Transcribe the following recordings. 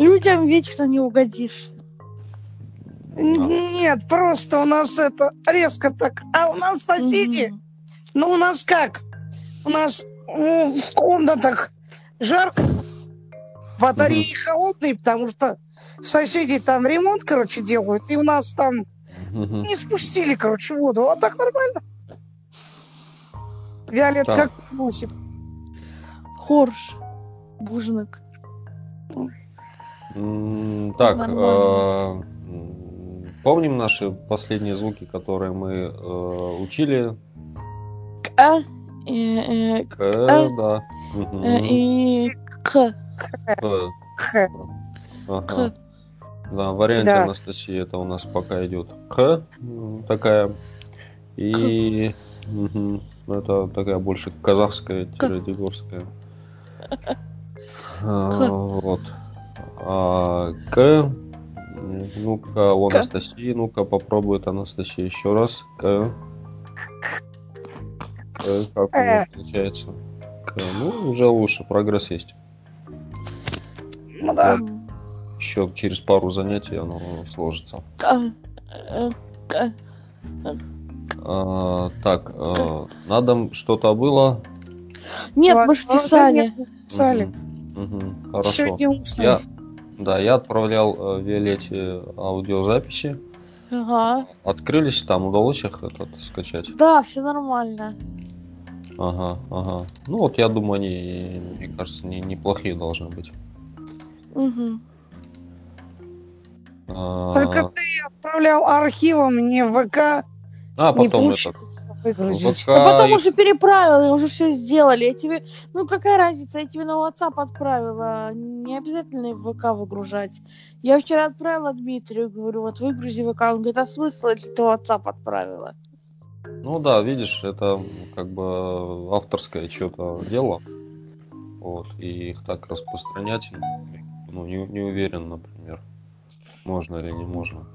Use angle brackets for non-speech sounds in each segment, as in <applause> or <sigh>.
Людям вечно не угодишь. Нет, просто у нас это резко так. А у нас соседи, Мгм. ну у нас как? У нас ну, в комнатах жарко, батареи холодные, потому что соседи там ремонт, короче, делают, и у нас там Мгм. не спустили, короче, воду. А так нормально. Виолет Так. как носит. Хорш. Бужник. Так, э, помним наши последние звуки, которые мы э, учили? А. э, э, К, да. Мгм. э, И К. К. Х. Ага. К. Да, в варианте Да. Анастасии это у нас пока идет м, такая. И ну, это такая больше казахская, тире-дегорская. А, Вот. А, К. Ну-ка, у. Анастасии. Ну-ка, попробует Анастасия еще раз. К. К. Как у нее Э. получается? К. Ну, уже лучше, прогресс есть. Ну да. Еще через пару занятий оно сложится. К. э, К. А, так, а, на дом что-то было? Нет, мы же писали. Писали. Мгм, Все Хорошо. Я, да, я отправлял э, Виолетте аудиозаписи. Ага. Открылись, там удалось их этот, скачать. Да, все нормально. Ага, ага. Ну вот я думаю, они, мне кажется, не, неплохие должны быть. Мгм. А, Только ты отправлял архивом мне в ВК, а не потом этот. получится выгрузить. ВК Да потом уже переправила, уже все сделали. Я тебе, ну какая разница, я тебе на WhatsApp отправила. Не обязательно в ВК выгружать. Я вчера отправила Дмитрию, говорю, вот выгрузи ВК. Он говорит, а смысл, если ты WhatsApp отправила? Ну да, видишь, это как бы авторское что-то дело. Вот, и их так распространять, ну, не, не уверен, например, можно или не можно.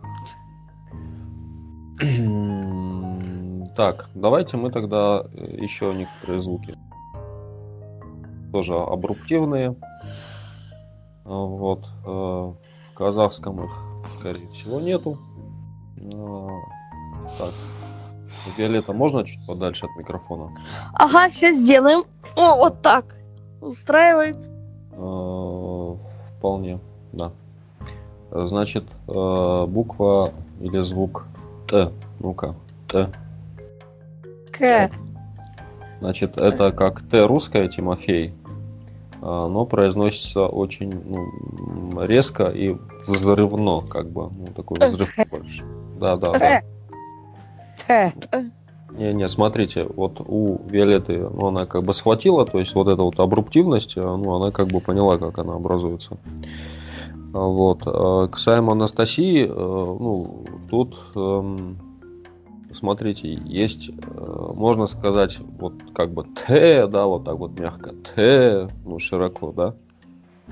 <clears throat> Так, давайте мы тогда э, еще некоторые звуки. Тоже абруптивные. А, Вот. э, В казахском их, скорее всего, нету. А, Так. Виолетта, можно чуть подальше от микрофона? Ага, сейчас сделаем. О, вот так. Устраивает. Э, Вполне, да. Значит, э, буква или звук Т. Ну-ка, Т. К. Значит, это как Т русская, Тимофей, а, но произносится очень ну, резко и взрывно, как бы. Ну, такой взрыв больше. Да, да, да. Т. Т. Не-не, смотрите, вот у Виолетты, ну, она как бы схватила, то есть вот эта вот абруптивность, э, ну, она как бы поняла, как она образуется. А, Вот. э, Касаемо Анастасии, э, ну, тут, эм, смотрите, есть, э, можно сказать, вот как бы Т, да, вот так вот мягко, Т, ну, широко, да,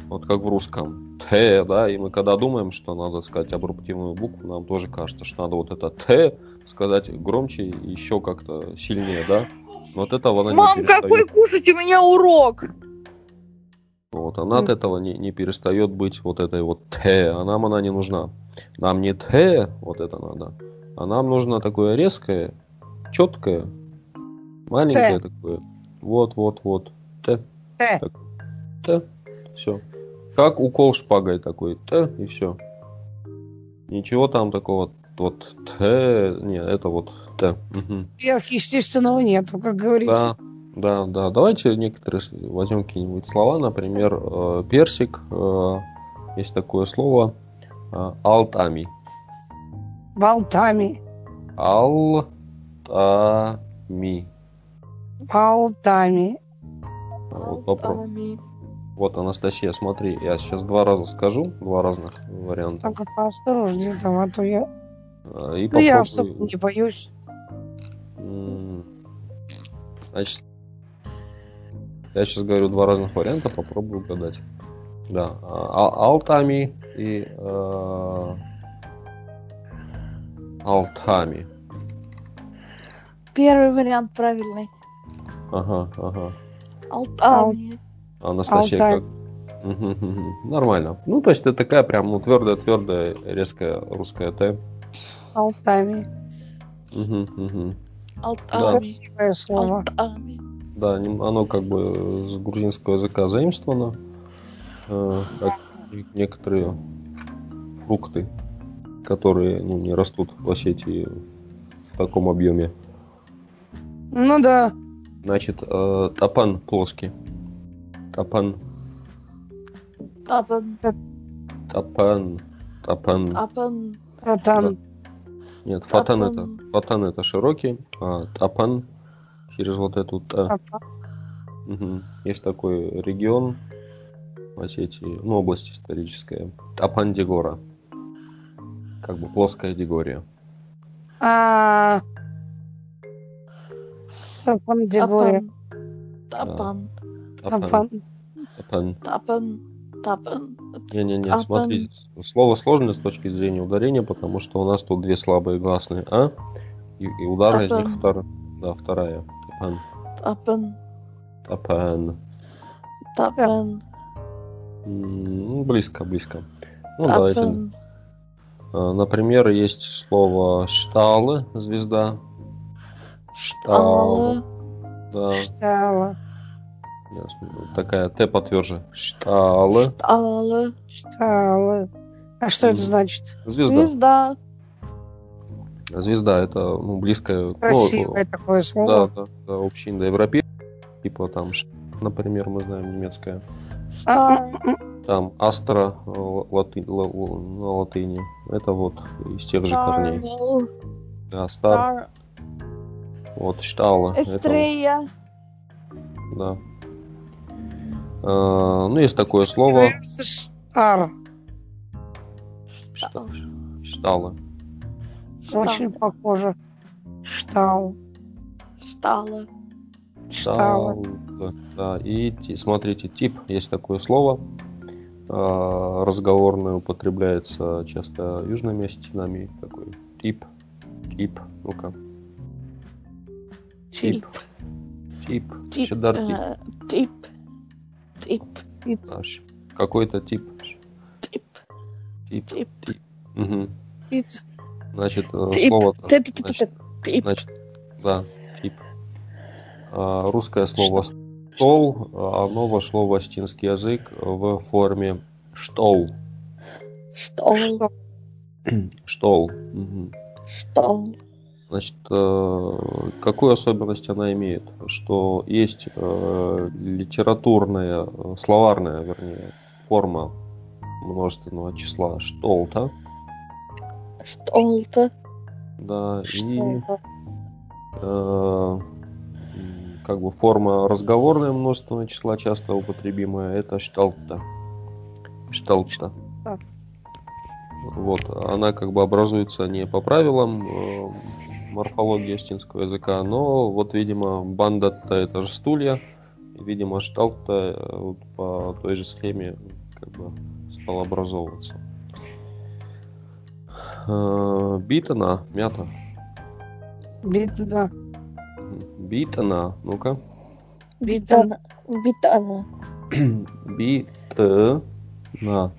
вот как в русском, Т, да, и мы когда думаем, что надо сказать абруптивную букву, нам тоже кажется, что надо вот это Т сказать громче и еще как-то сильнее, да, вот этого она не Мам, перестает. какой кушать? У меня урок. Вот, она от Мгм. этого не, не перестает быть вот этой вот Т, а нам она не нужна. Нам не Т, вот это надо, а нам нужно такое резкое, четкое, маленькое такое. Вот, вот, вот. Т, Т. Т, все. Как укол шпагой такой, Т, и все. Ничего там такого, вот Т, не, это вот Т. Мгм. Сверхъестественного нету, как говорится. Да, да, да. Давайте некоторые возьмем какие-нибудь слова, например, э, персик. э, Есть такое слово э, алтами. Болтами. Алтами. Болтами. Вот, попробуй. Вот, Анастасия, смотри, я сейчас два раза скажу, два разных варианта. Только поосторожнее там, а то я... э, И Ну, я особо не боюсь. Значит, я сейчас говорю два разных варианта, попробую угадать. Да, а- а- алтами и э, алтами. Первый вариант правильный. Ага, ага. Алтами. Анастасия, Алтай. как. Нормально. Ну, то есть это такая прям ну, твердая-твердая резкая русская Т. Алтами. Мгм, мгм. Алтами. Красивое слово. Алтами. Да, оно как бы с грузинского языка заимствовано, э, как некоторые фрукты, которые ну, не растут в Осетии в таком объеме. Ну да. Значит, э, тапан плоский. Тапан, Тапан. тапан, тапан. Тапан. Там Нет, фатан это, Тапан. фатан это широкий, а тапан через вот эту Т. а, Мгм. Есть такой регион в Осетии, ну, область историческая. Тапан Дегора. Как бы плоская Дегория. а, Тапан Дегория. Тапан. Тапан. Тапан. Тапан. Тапан. Не-не-не, смотри, слово сложное с точки зрения ударения, потому что у нас тут две слабые гласные А, и, и удар из них втор... да, вторая. Тапан. Тапан. Тапан. Тапан. Близко, близко. Ну, давайте. А, Например, есть слово шталы, звезда. Шталы. Да, смотрю, такая Т потверже. Шталы. Алла. Читала. А что это значит? Звезда. Звезда. Звезда это ну, близкое. ну, Красивое такое да, слово. да, да, общеиндоевропейское. Типа там, например, мы знаем немецкое. А, Там астра э, латы- ла- ла- на латыни. Это вот из тех же корней. Да, стар. Вот, штала. это Эстрея. да. А, ну, есть такое слово. Стар. Шта- Штала. Очень похоже. Штал. Штала. Штала. Да, да. И смотрите, тип есть такое слово. А, Разговорное употребляется часто южными осетинами. Такой тип. Тип. Ну-ка. Тип. Тип. Тип. Шедар тип. э, Тип. Тип. Ш- Какой-то тип. Тип. Тип. Тип. Тип. Ит. Значит, э, Тип. слово значит, Тип. значит, да, тип. А, Русское слово стол, а, оно вошло в астинский язык в форме штол. Штол. <clears throat> Мгм. Что? Значит, э, какую особенность она имеет? Что есть э, литературная, э, словарная, вернее, форма множественного числа штолта, Что-то. да, и э, м, как бы форма разговорная множественного числа, часто употребимая, это шталта. Шталта. Вот, она как бы образуется не по правилам э, морфологии астинского языка, но вот, видимо, банда-то это же стулья, видимо, шталта э, вот по той же схеме как бы стал образовываться. Э, Битана, мята. Битда. Битана, ну-ка. Бита. Битана. Битана. <clears throat>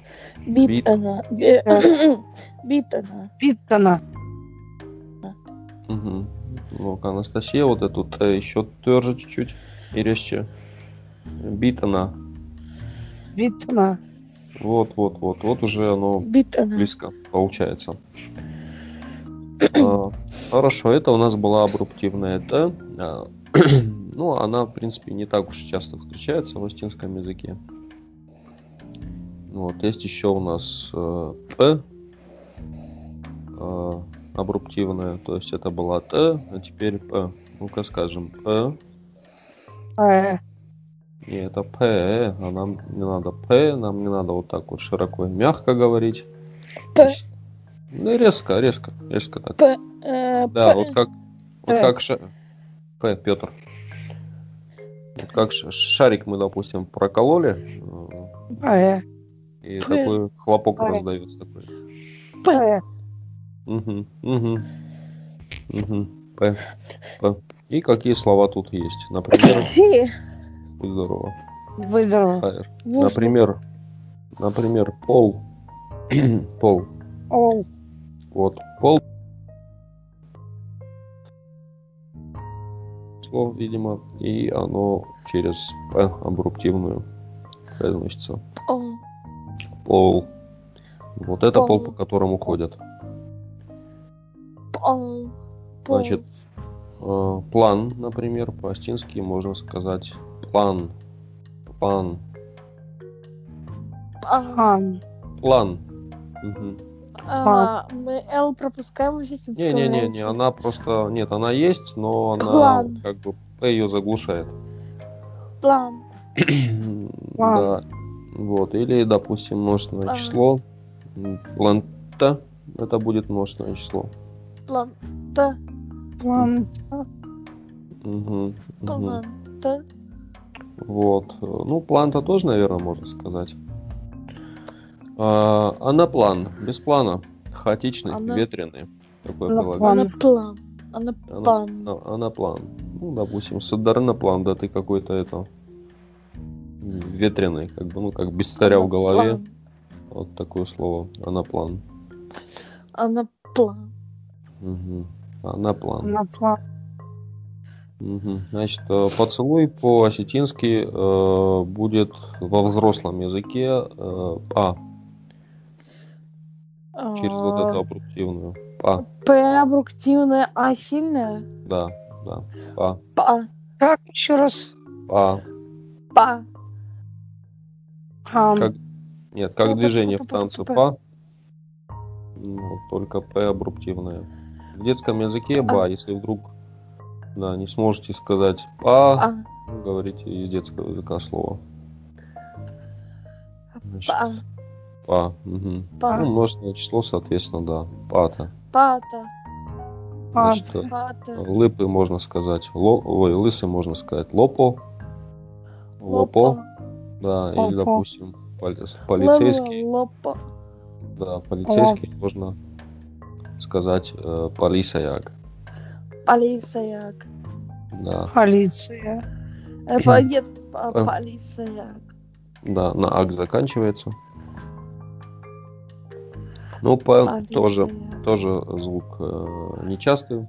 Битана. Битана. Битана. Биттана. Угу. Ну-ка, Анастасия, вот эту еще тверже чуть-чуть и резче. Битана. Биттана. Вот, вот, вот. Вот уже оно Битана. близко получается. А, Хорошо, это у нас была абруптивная Т. А, <clears throat> Ну, она, в принципе, не так уж часто встречается в астинском языке. Вот, есть еще у нас э, П. э, Абруптивная, то есть это была Т, а теперь П. Ну-ка скажем П. Э, Не, это П, а нам не надо П, нам не надо вот так вот широко и мягко говорить. П. Ну, резко, резко, резко так. П. э, Да, П. вот как, вот П. как ша- П, Петр. Как шарик мы, допустим, прокололи, э, и такой хлопок П. раздается такой. э. Угу, угу, угу. П, П. И какие слова тут есть? Например, будь здорово. Выдорвал. Хайр. Воздух. Например, Например, пол. <clears throat> пол. Ол. Вот. Пол. Слово, видимо, и оно через П абруптивную произносится. О, Пол. Вот это пол, Пол. по которому ходят. пол, пол. Значит, э, план, например, по-астински можно сказать план. План. А, Ан. План. Мгм. А, мы Л пропускаем в Не-не-не, она просто... Нет, она есть, но она План. как бы ее заглушает. <clears throat> План. Да. Вот. Или, допустим, множественное А. число. Планта. Это будет множественное число. План. Т. План. Мгм, мгм. План. Т. Вот. Ну, план-то тоже, наверное, можно сказать. А, анаплан. Без плана. Хаотичный, Ана- ветреный. Такой Анаплан. прилагательный. Она план. Она Ана- план. а- Анаплан. Ну, допустим, садарнаплан, да ты какой-то это ветреный, как бы, ну, как без царя в голове. Вот такое слово. Анаплан. Она план. Угу. Анаплан. На план. Мгм. Значит, э, поцелуй по-осетински э, будет во взрослом языке э, па, через вот эту абруктивную. Па, П абруктивная, А сильная. да, да, па, Па. Как еще раз? па. Па. Ан. Как- Нет, как движение в танце па. ну, только п абруптивное. В детском языке ба, если вдруг да, не сможете сказать па, говорите из детского языка слово. Значит, Па. мгм. Па. Ну, множественное число, соответственно, да. Пата. Пата. Значит, э, Пата. лыпы можно сказать, ло, ой, лысы можно сказать лопо, лопо, да, или, Лопо. допустим, поли- полицейский, Лопа. да, полицейский можно сказать э, полисаяк, Полисаяк. да, Полиция. Э, <laughs> Нет, А. полисаяк. да, на ак заканчивается. Ну, по, тоже, тоже звук э, нечастый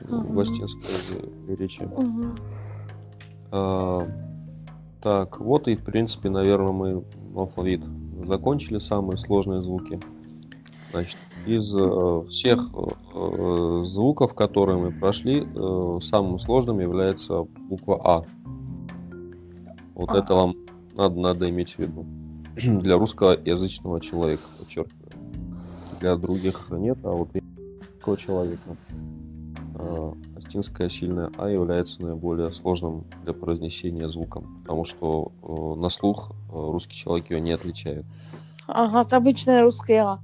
в Мгм. астинской речи. А, Так, вот и в принципе, наверное, мы алфавит закончили самые сложные звуки. Значит, из э, всех э, звуков, которые мы прошли, э, самым сложным является буква А. Вот А. это вам надо, надо иметь в виду. <clears throat> Для русскоязычного человека, подчеркиваю. Для других нет, а вот русского человека э, астинская сильная А является наиболее сложным для произнесения звуком, потому что э, на слух э, русский человек ее не отличает Ага, это обычная русская А.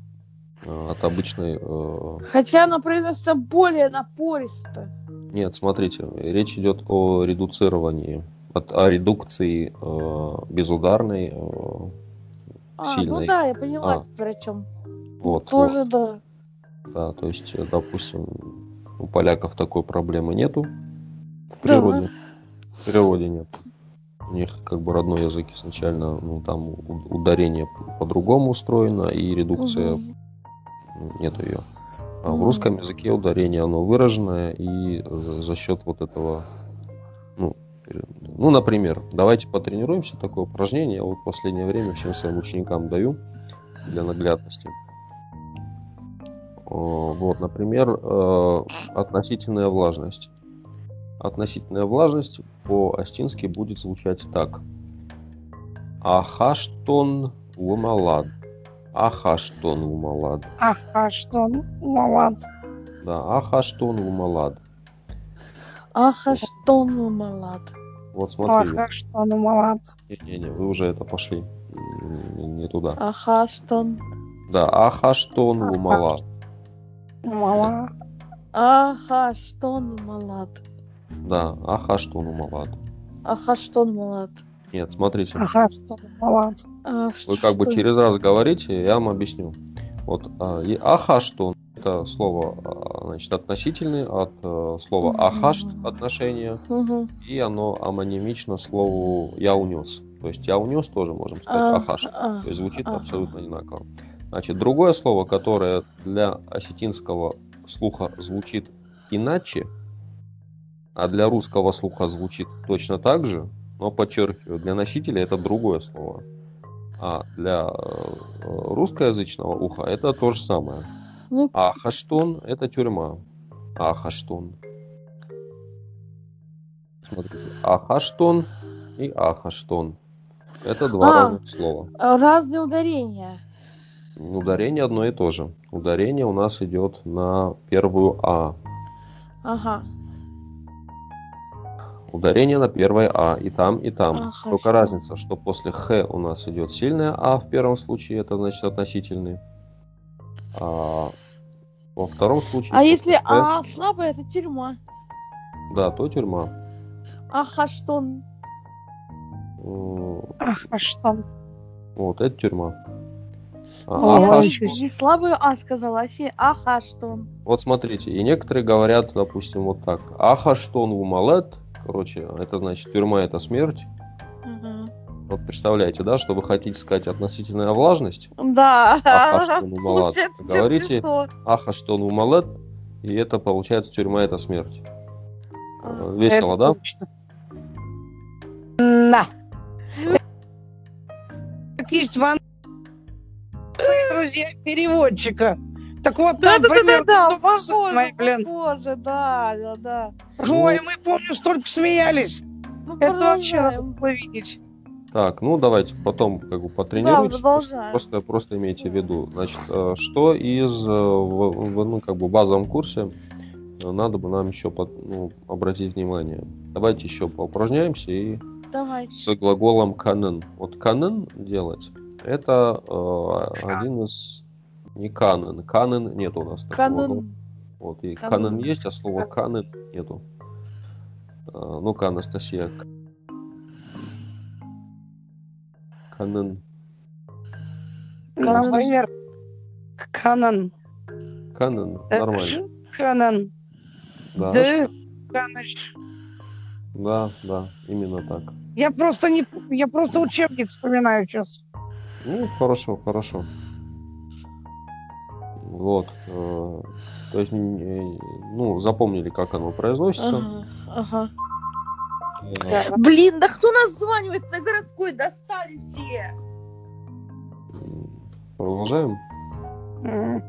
э, от обычной. э, Хотя она произносится более напористо. Нет, смотрите, речь идет о редуцировании, от, о редукции э, безударной. э, А, ну да, я поняла, А. теперь о чем. Вот, Тоже да. вот, да, то есть, э, допустим, у поляков такой проблемы нету в Да. природе. В природе нет. У них как бы родной язык изначально, ну там ударение по- по-другому устроено и редукция Мгм. ну, нету ее. А в Мгм. русском языке ударение оно выраженное и э, за счет вот этого, ну, ну, например, давайте потренируемся такое упражнение. Я вот в последнее время всем своим ученикам даю для наглядности. Вот, например, э, относительная влажность. Относительная влажность по-астински будет звучать так. Ахаштон лумалад. Ахаштон лумалад. Ага, что? Малад. Да, ахаштон лумалад. Аха, что ну малад. Вот смотри. Ага, что? Ну, малад. Не-не-не, вы уже это пошли. Не туда. Аха, что Да, ахаштон лумалад. Мала. Аха, что ну малад. Да, ахаштон лумалад. Аха, что ну малад. Нет, смотрите. Ага, что? Малад. А, Вы как бы что- через раз говорите, я вам объясню. Вот а, и ахаштон это слово а, значит, относительный от э, слова Мгм. ахашт отношения, Мгм. и оно амонимично слову я унес. То есть я унес тоже можем сказать А, ахаш. То есть звучит абсолютно одинаково. Значит, другое слово, которое для осетинского слуха звучит иначе, а для русского слуха звучит точно так же, но подчеркиваю, для носителя это другое слово. А для э, русскоязычного уха это то же самое. Ну, Ахаштон – это тюрьма. Ахаштон. Смотрите, Ахаштон и Ахаштон. Это два А. разных слова. разные ударения. Ударение одно и то же. Ударение у нас идет на первую А. Ага. Ударение на первое А. И там, и там. А, Только хорошо. разница, что после Х у нас идет сильное А в первом случае, это значит относительный. А во втором случае... А если Х, А слабая, это тюрьма. Да, то тюрьма. Ахаштон. М, Ах, а что? Вот, это тюрьма. А, не слабую А сказала, а си Ахаштон. Вот смотрите, и некоторые говорят, допустим, вот так. Ахаштон умалет. Короче, это значит, тюрьма это смерть. Вот представляете, да, что вы хотите сказать относительная влажность? Да. Ахаштон умалет. Говорите? Ахаштон умалет, и это получается тюрьма это смерть. А. Э, Весело, Это да? точно. Да. Как есть ван... друзья переводчика. Так вот, Да, там да, да, да, да, похоже, самое, блин. похоже, да, да, да. Ой, мы, помню, столько смеялись. Ну, Это вообще надо было видеть. Так, ну давайте потом как бы Да, потренируйтесь. продолжаем. Просто, просто имейте в виду, значит, э, что из э, в, в, ну, как бы базовом курсе э, надо бы нам еще под- ну, обратить внимание. Давайте еще поупражняемся и Давайте. с глаголом канен. Вот канен делать это э, один из не канен. Канен нет у нас такого. глагола. Канон. Вот и Канен. канен есть, а слова канен нету. А, Ну-ка, Анастасия. Канен. Канон. Например, Канан. Канен. Э, Нормально. Канан. Да, Да. Каныч. да, да, именно так. Я просто не... Я просто учебник вспоминаю сейчас. Ну, хорошо, хорошо. Вот. э, То есть, э, ну, запомнили, как оно произносится. Ага, ага. Э, Блин, да кто нас званивает на городской? Достали все. Продолжаем. М.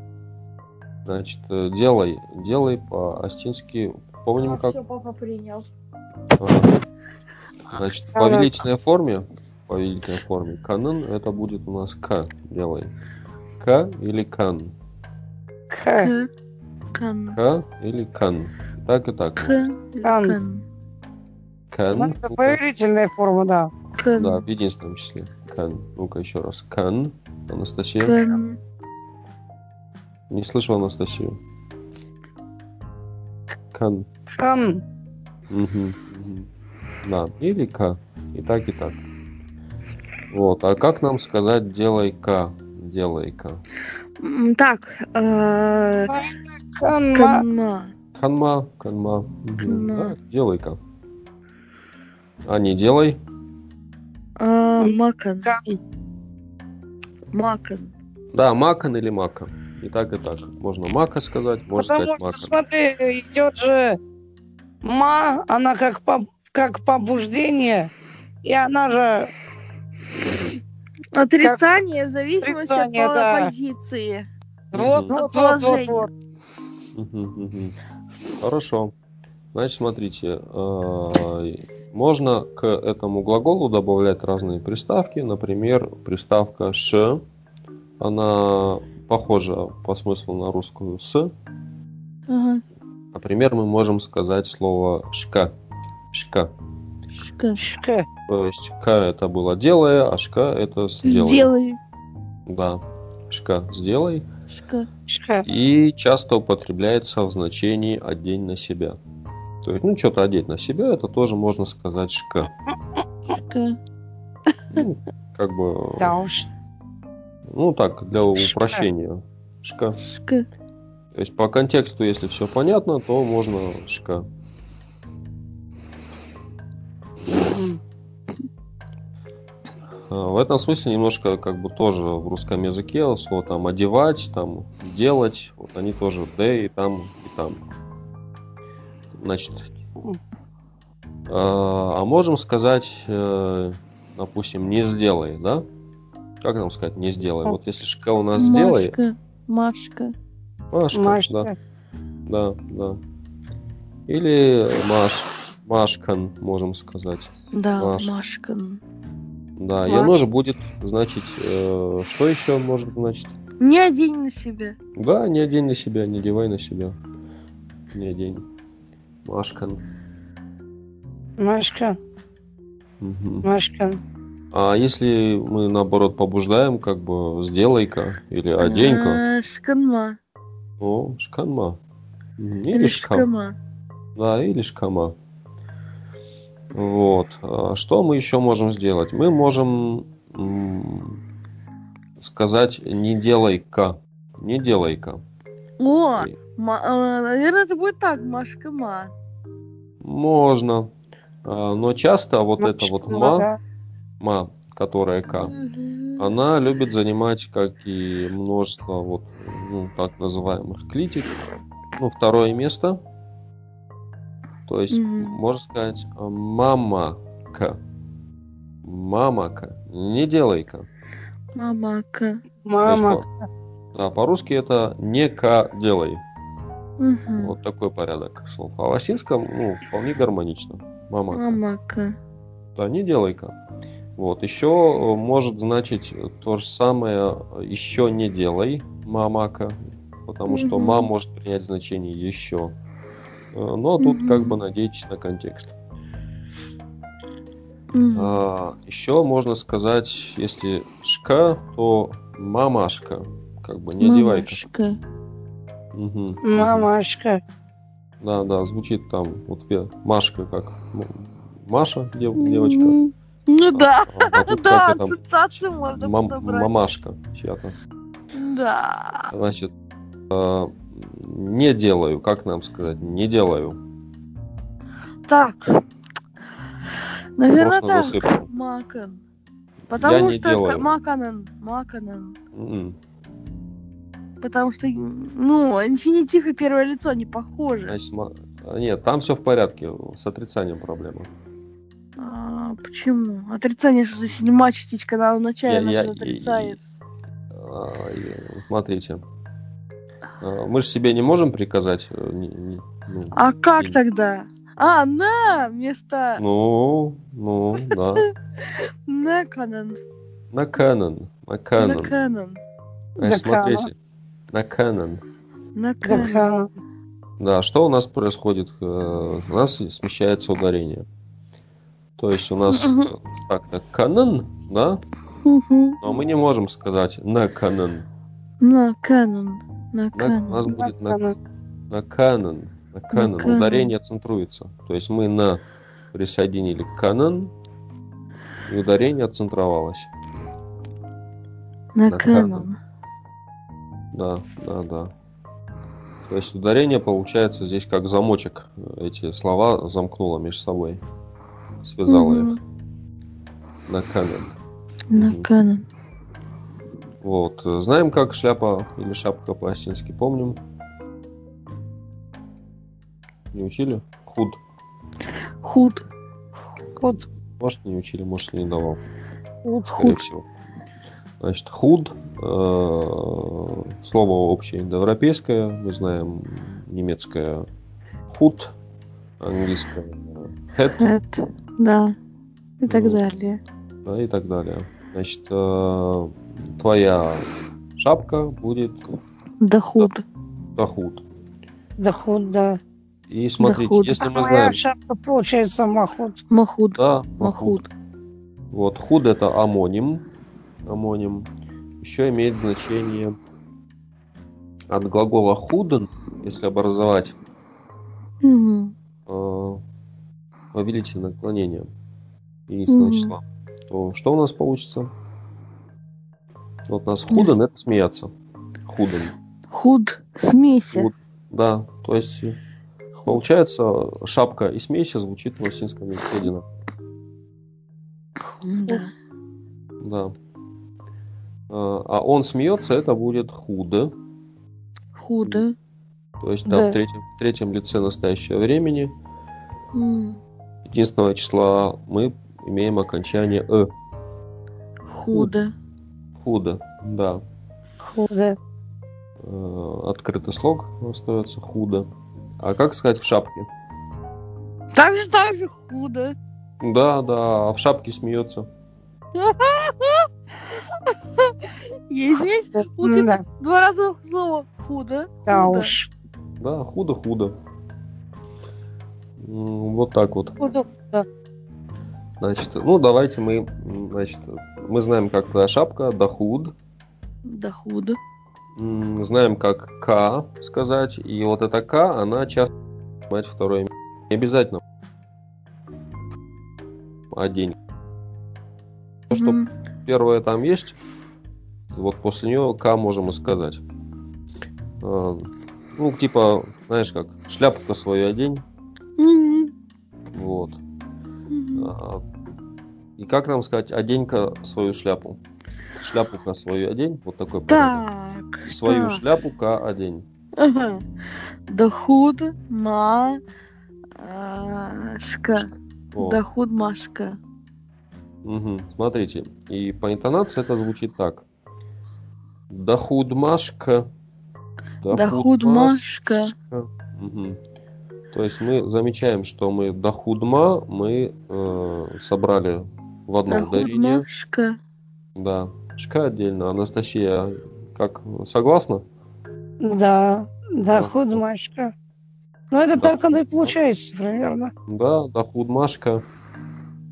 Значит, э, делай, делай по-астински. Помним, А, как все, папа принял. Значит, в Канон. повелительной форме, в повелительной форме, канон это будет у нас к, делай. К или кан. К. Кан. К или кан. Так и так. Кан. Кан. Кан. Ну, это поверительная форма, да. Кан. Да, в единственном числе. Кан. Ну-ка еще раз. Кан. Анастасия. Кан. Не слышу Анастасию. Кан. Кан. Мгм. Да, или К. И так, и так. Вот. А как нам сказать делай К? Делай К. М, Так. э, Канма. Канма. Канма. Да, делай-ка. А не делай. А, Макан. Кан. Макан. Да, макан или мака. И так, и так. Можно мака сказать, можно Потому сказать что, мака. смотри, идет же ма, она как, по, как побуждение, и она же Отрицание в зависимости Отрицание, от да. позиции. вот, Мгм. вот, вот, вот. Хорошо. Значит, смотрите, э, можно к этому глаголу добавлять разные приставки. Например, приставка ш, она похожа по смыслу на русскую с. Ага. Например, мы можем сказать слово шка. Шка. Шка. Шка. То есть к это было делая, а шка это сделай. Сделай. Да. Шка сделай. Шка. Шка. И часто употребляется в значении одень на себя. То есть, ну, что-то одеть на себя, это тоже можно сказать шка. Шка. Ну, как бы, Да уж. ну, так, для Шка. упрощения. Шка. Шка. То есть, по контексту, если все понятно, то можно шка. В этом смысле немножко как бы тоже в русском языке слово там одевать, там делать, вот они тоже Д и там, и там. Значит, а а можем сказать, э, допустим, не сделай, да? Как нам сказать не сделай? Вот если шка у нас сделай, Машка, Машка. Машка, да, Машка. да, да. Или Маш, Машкан, можем сказать. Да, Машка. Машка. Да, оно же будет значить, э, что еще может значить? Не одень на себя. Да, не одень на себя, не девай на себя. Не одень. Машкан. Машка. Мгм. Машка. А если мы наоборот побуждаем, как бы сделай-ка или одень-ка, А, Шканма. о, шканма. Или Или шкам. шкама. Да, или шкама. Вот. А Что мы еще можем сделать? Мы можем сказать не делай-ка. Не делай-ка. О, ма- а, наверное, это будет так, Машка-ма. Можно. А, Но часто вот это вот Машка, ма, да. ма, которая к, она любит занимать, как и множество вот, ну, так называемых клитик, ну, второе место. То есть, Мгм. можно сказать, а, мамака. Мамака. Не делай-ка. Мамака. Мама. То есть, Да, по-русски это не ка делай. Мгм. Вот такой порядок слов. А в латинском, ну, вполне гармонично. Мамака. Мамака. Да, не делай-ка. Вот, еще э, может значить то же самое, э, еще не делай, мамака, потому что Мгм. ма может принять значение еще. Э, Но тут Мгм. как бы надейтесь на контекст. Мгм. А, еще можно сказать, если шка, то мамашка, как бы не одевай-ка. Мамашка. Мгм. Мамашка. Да, да, звучит там, вот тебе Машка как Маша, дев- девочка. Мгм. Ну да, А, а да, ассоциацию можно мам- подобрать. мамашка чья-то. Да. Значит, э, не делаю, как нам сказать, не делаю. Так. Наверное, так. засыпал. Макан. Потому не что делаю. к- Маканан. Маканан. М-м. Потому что, ну, инфинитив и первое лицо не похожи. Значит, ма- а, Нет, там все в порядке, с отрицанием проблема. А, почему? Отрицание, что седьмая частичка, она вначале Я- нас я- отрицает. А, и- Смотрите. А, Мы же себе не можем приказать. э, не- не- ну, А как и- тогда? А, на вместо Ну, ну, да. <laughs> На Canon. На Canon. Неканон. Значит, Да, смотрите. На Canon. Неканон. Дакана. Да, что у нас происходит? Э, У нас смещается ударение. То есть у нас <laughs> Мгм. э, так, так, Canon, да? Но мы не можем сказать на Canon. Неканон. На- у Неканон. нас будет на, Дакана. на Canon. На. Canon. Ударение центруется. То есть мы на присоединили Canon, и ударение центровалось. Неканон. Да, да, да. То есть ударение получается здесь как замочек. Эти слова замкнуло между собой. Связало их на Canon. Неканон. Вот. Знаем, как шляпа или шапка по-осетински, помним. Не учили? Худ. Худ. Вот. Может, не учили, может, не давал. Вот Скорее худ. всего. Значит, худ. э, Слово общеиндоевропейское. Мы знаем немецкое худ, английское head Это. Да. И так Ну. далее. да, и так далее. Значит, э, твоя шапка будет Да худ. да худ. Да. И смотрите, худ. если А мы моя знаем, шапка получается махут. Махуд. да, Махуд. Вот, худ это амоним. Амоним. Еще имеет значение от глагола худен, если образовать Мгм. э, повелительное наклонение единственного Мгм. числа, то что у нас получится? Вот у нас худен это смеяться. Худен. Худ. Смеся. Худ. Да, то есть э, получается шапка и смейся звучит в латинском языке одинаково. Да. да. А а он смеется, это будет худо. Худо. То есть, да, Да. в, третьем, в третьем лице настоящего времени единственного числа мы имеем окончание «э». Худо. Худо, да. Худо. Э, Открытый слог остается худо. А как сказать в шапке? Так же, так же худо. Да, да, а в шапке смеется. Я извиняюсь, получается Да, два раза слово худо. да уж. Да, худо-худо. Вот так вот. Худо. Значит, ну давайте мы, значит, мы знаем, как твоя шапка, дохуд. М, знаем, как К сказать, и вот эта К, она часто занимает второе место. Не обязательно а день. То, что Мгм. первое там есть, вот после нее К можем и сказать. А, Ну, типа, знаешь как, шляпку свою одень, Мгм. вот. А, И как нам сказать, одень-ка свою шляпу. Шляпу-ка свою одень, вот такой порядок. Так. Свою так. шляпу-ка одень. Ага. Дохуд ма а. О. Дохуд машка. Мгм. Смотрите, и по интонации это звучит так. Дахудмашка. Дахудмашка. Мгм. То есть мы замечаем, что мы дахудма мы э, собрали в одном Дохуд ударении. машка. Да. Шка отдельно. Анастасия, как согласна? Да, да, Да. худмашка. Ну, это Да. так оно и получается примерно. Да, дахудмашка.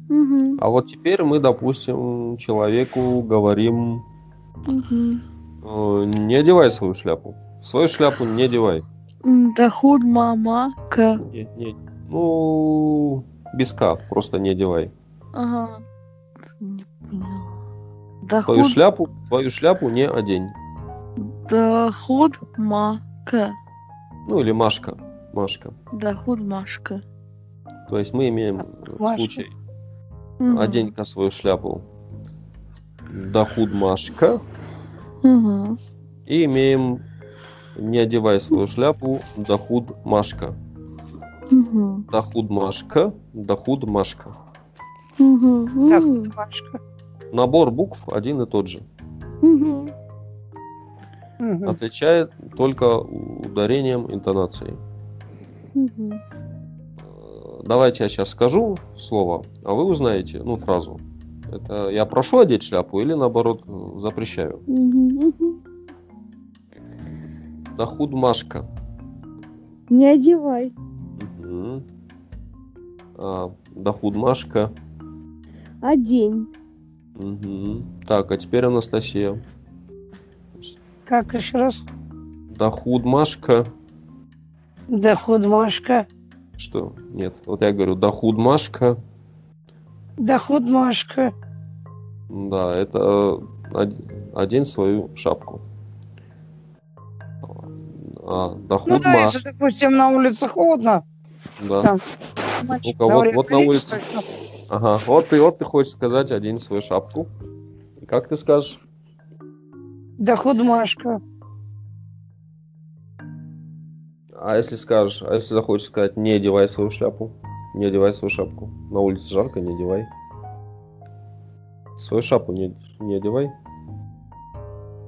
Мгм. А вот теперь мы, допустим, человеку говорим, Мгм. э, не одевай свою шляпу. Свою шляпу не одевай. М, Дохуд мамака. Не, не, ну, без К, просто не одевай. Ага. Не поняла. Твою Дохуд, шляпу, твою шляпу не одень. дохуд мака. Ну, или Машка. Машка. Дохуд машка. То есть мы имеем Машка. случай Мгм. одень-ка свою шляпу Дахуд Машка Мгм. и имеем не одевай свою шляпу Дахуд Машка. Мгм. Дахуд Машка, Дахуд Машка. Мгм. Да, Мгм. худмашка. Набор букв один и тот же. Мгм. Отличает только ударением интонацией. Мгм. Э, Давайте я сейчас скажу слово, а вы узнаете, ну, фразу. Это я прошу одеть шляпу или наоборот э, запрещаю? Мгм. Дахуд Машка. Не одевай. Мгм. А, Дахуд Машка. Одень. Мгм. Так, а теперь Анастасия. Как еще раз? Дахуд Машка. Да, худмашка. Что? Нет. Вот я говорю Дахуд Машка. Да, худмашка. Да, это э, од- одень свою шапку. А, Ну Дахуд да, если, допустим, на улице холодно, Да. там, мальчик Ну-ка, вот- вот на «Оденьте улице. свою шапку». Ага, вот ты, вот ты хочешь сказать, одень свою шапку. И как ты скажешь? Да, худмашка. А если скажешь, а если захочешь сказать, не одевай свою шляпу, не одевай свою шапку. На улице жарко, не одевай. Свою шапку не, не одевай.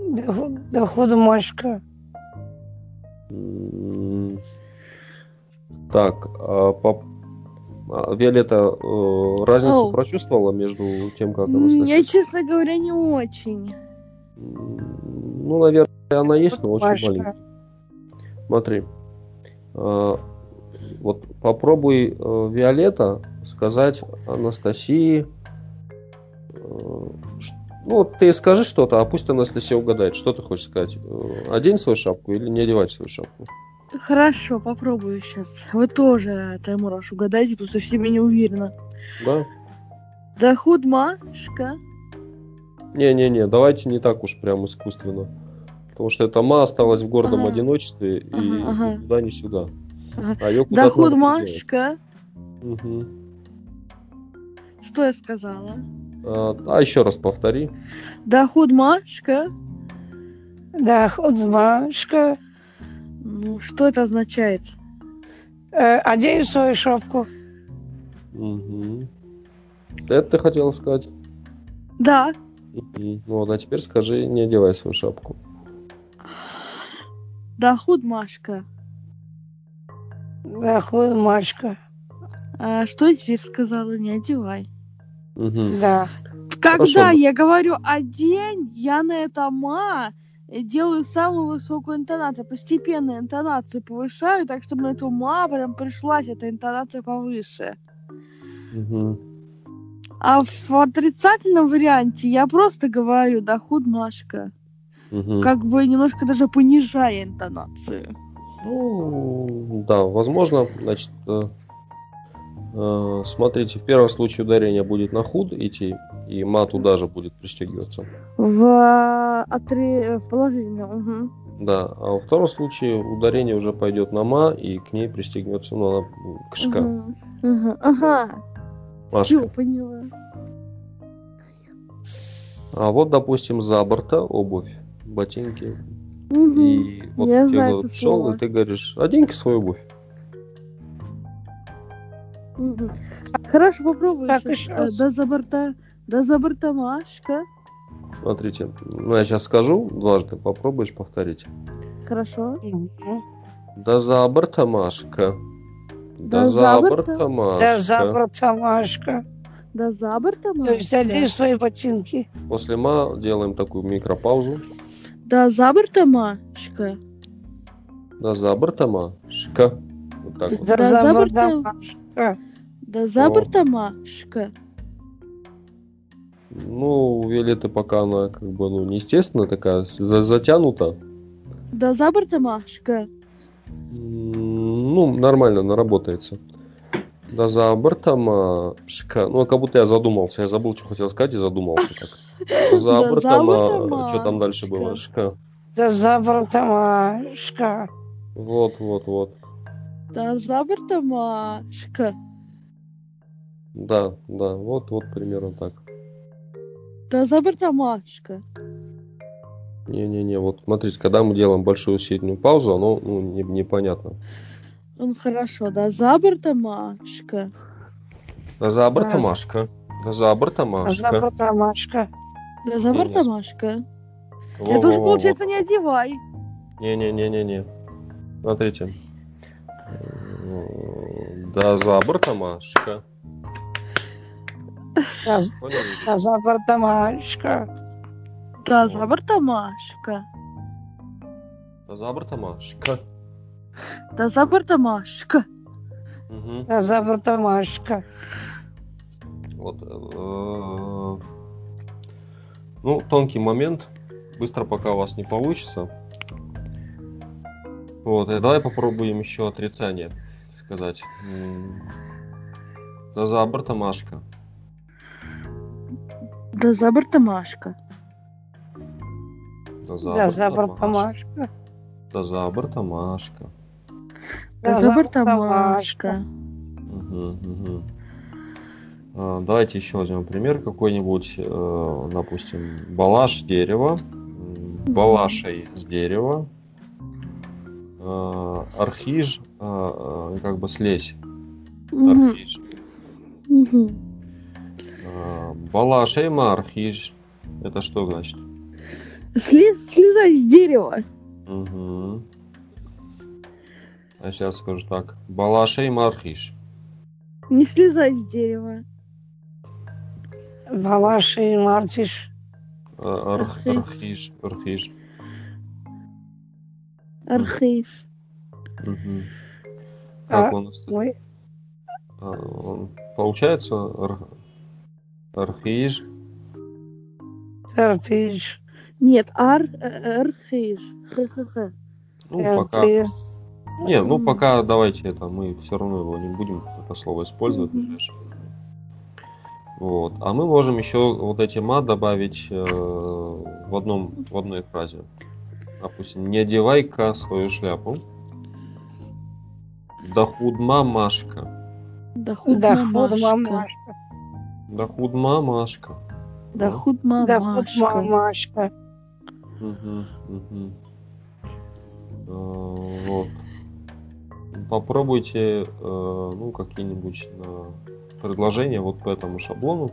Да, да, худмашка. Так, а по- а Виолетта э, разницу Оу. прочувствовала между тем, как Анастасия? Я, честно говоря, не очень. Ну, наверное, она есть, но очень маленькая. Смотри. э, Вот попробуй, э, Виолетта, сказать Анастасии. э, Ну, вот ты скажи что-то, а пусть Анастасия угадает, что ты хочешь сказать. Э, Одень свою шапку или не одевать свою шапку? Хорошо, попробую сейчас. Вы тоже, Таймураш, угадайте, потому что все меня уверенно. Да? Дохуд машка. Не-не-не, давайте не так уж прям искусственно. Потому что эта ма осталась в гордом Ага. одиночестве и Ага, ага. туда, ни сюда. Ага. А ее куда-то Дохуд надо приделать. машка. Мгм. Что я сказала? А, а еще раз повтори. Да худмашка. Да, худмашка. Ну, что это означает? Э, одень свою шапку. Угу. Это ты хотела сказать? Да. Ну вот, а теперь скажи, не одевай свою шапку. Да худмашка. Да, худмашка. А что я теперь сказала? Не одевай. Да. Когда Хорошо. я говорю одень, я на это ма делаю самую высокую интонацию. Постепенно интонацию повышаю, так чтобы на эту ма прям пришлась эта интонация повыше. Мгм. А в отрицательном варианте я просто говорю, да худмашка. Мгм. Как бы немножко даже понижая интонацию. Ну, да, возможно, значит, э, смотрите, в первом случае ударение будет на худ идти, и ма туда же будет пристегиваться. В, э, отре- в положительном. мгм. Да, а во втором случае ударение уже пойдет на ма, и к ней пристегнется, ну, она к шка, Мгм. Ага, ага. Машка. Всё, поняла. А вот, допустим, за борта обувь, ботинки. Мгм. И вот Я тебе знаю шел, и ты говоришь, оденьки свою обувь. Хорошо, попробуй. Так, еще раз. Да за борта, да за борта Машка. Смотрите, ну я сейчас скажу дважды, попробуешь повторить. Хорошо. Да за борта Машка. Да, Да за за борта борта. Машка. Да, завтра Машка. Да за борта То есть одень свои ботинки. После ма делаем такую микропаузу. Да за борта Машка. Да за борта Машка. Вот так вот. Да, Да, завтра завтра. Машка. Да за О. борта Машка. Ну, у Виолетты пока она как бы, ну, неестественно такая, за- затянута. Да за борта Машка. М, Ну, нормально, она работается. Да за бортом. Ну, как будто я задумался. Я забыл, что хотел сказать, и задумался. <laughs> Да за за бортом, бортом, что там дальше было? Шка. Да завтра Машка. Вот, вот, вот. Да за борта Машка. Да, да, вот, вот примерно так. Да за борта Машка. Не-не-не, вот смотрите, когда мы делаем большую сильную паузу, оно ну, не- непонятно. Ну хорошо, да за борта Машка. Да за борта Да. Машка. Да за борта Да Машка. завтра Машка. Да за Не, борта не. Машка. Во, Это уже получается не одевай. Не-не-не-не-не. Смотрите. Да за борта Машка. Да, Поняли? да завтра Машка. Да за борта Машка. Да за борта Машка. Да за борта Машка. Мгм. Да завтра Машка. Вот. э, Ну, тонкий момент. Быстро пока у вас не получится. Вот, и давай попробуем еще отрицание сказать. За борта Машка. Да за борта Машка. Да за Да борта завтра Машка. Машка. Да за борта Машка. Да за борта завтра Машка. Мгм, мгм. А, Давайте еще возьмем пример какой-нибудь, э, допустим, балаш дерева, балашей с дерева, э, архиж, э, как бы слезь, архиж. Э, балашей ма архиж, это что значит? Слез, слезай с дерева. Мгм. А сейчас скажу так, балашей ма архиж. Не слезай с дерева. Валаши и Мартиш. Э, арх- Архиж. Архиж, архиж. Архив. Мгм. Как А, у нас тут? Ой, А, он- Получается ар- архиж. терпишь. Нет, ар, э, архив. Х-х-х. Ну, пока. Не, ну пока давайте это мы все равно его не будем это слово использовать. в Мгм. ближайшее время. Вот. А мы можем еще вот эти ма добавить э, в одном в одной фразе. Допустим, не одевай-ка свою шляпу. Да худма Машка. Да худ Да мамашка. худ мамашка. Да худма Машка. Да худ мамашка. мамашка. Мгм, мгм. А, Вот. Попробуйте, э, ну, какие-нибудь на предложения вот по этому шаблону.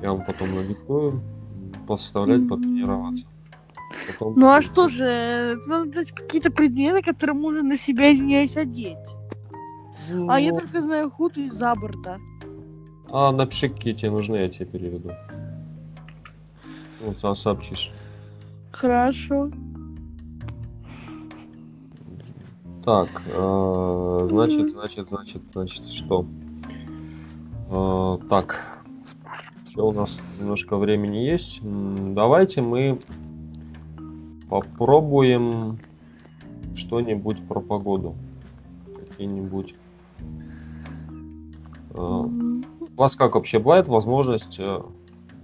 Я вам потом надиктую. Поставлять, Мгм. потренироваться. Потом Ну а что же, надо дать какие-то предметы, которые можно на себя, извиняюсь, одеть. А я Ну, только знаю худ из за борта. А напиши, какие тебе нужны, я тебе переведу. Вот со- сообщишь. Хорошо. Так, э, значит, значит, значит, значит, что? Э, так, еще у нас немножко времени есть. Давайте мы попробуем что-нибудь про погоду. Какие-нибудь. Э. У вас как вообще бывает возможность, э,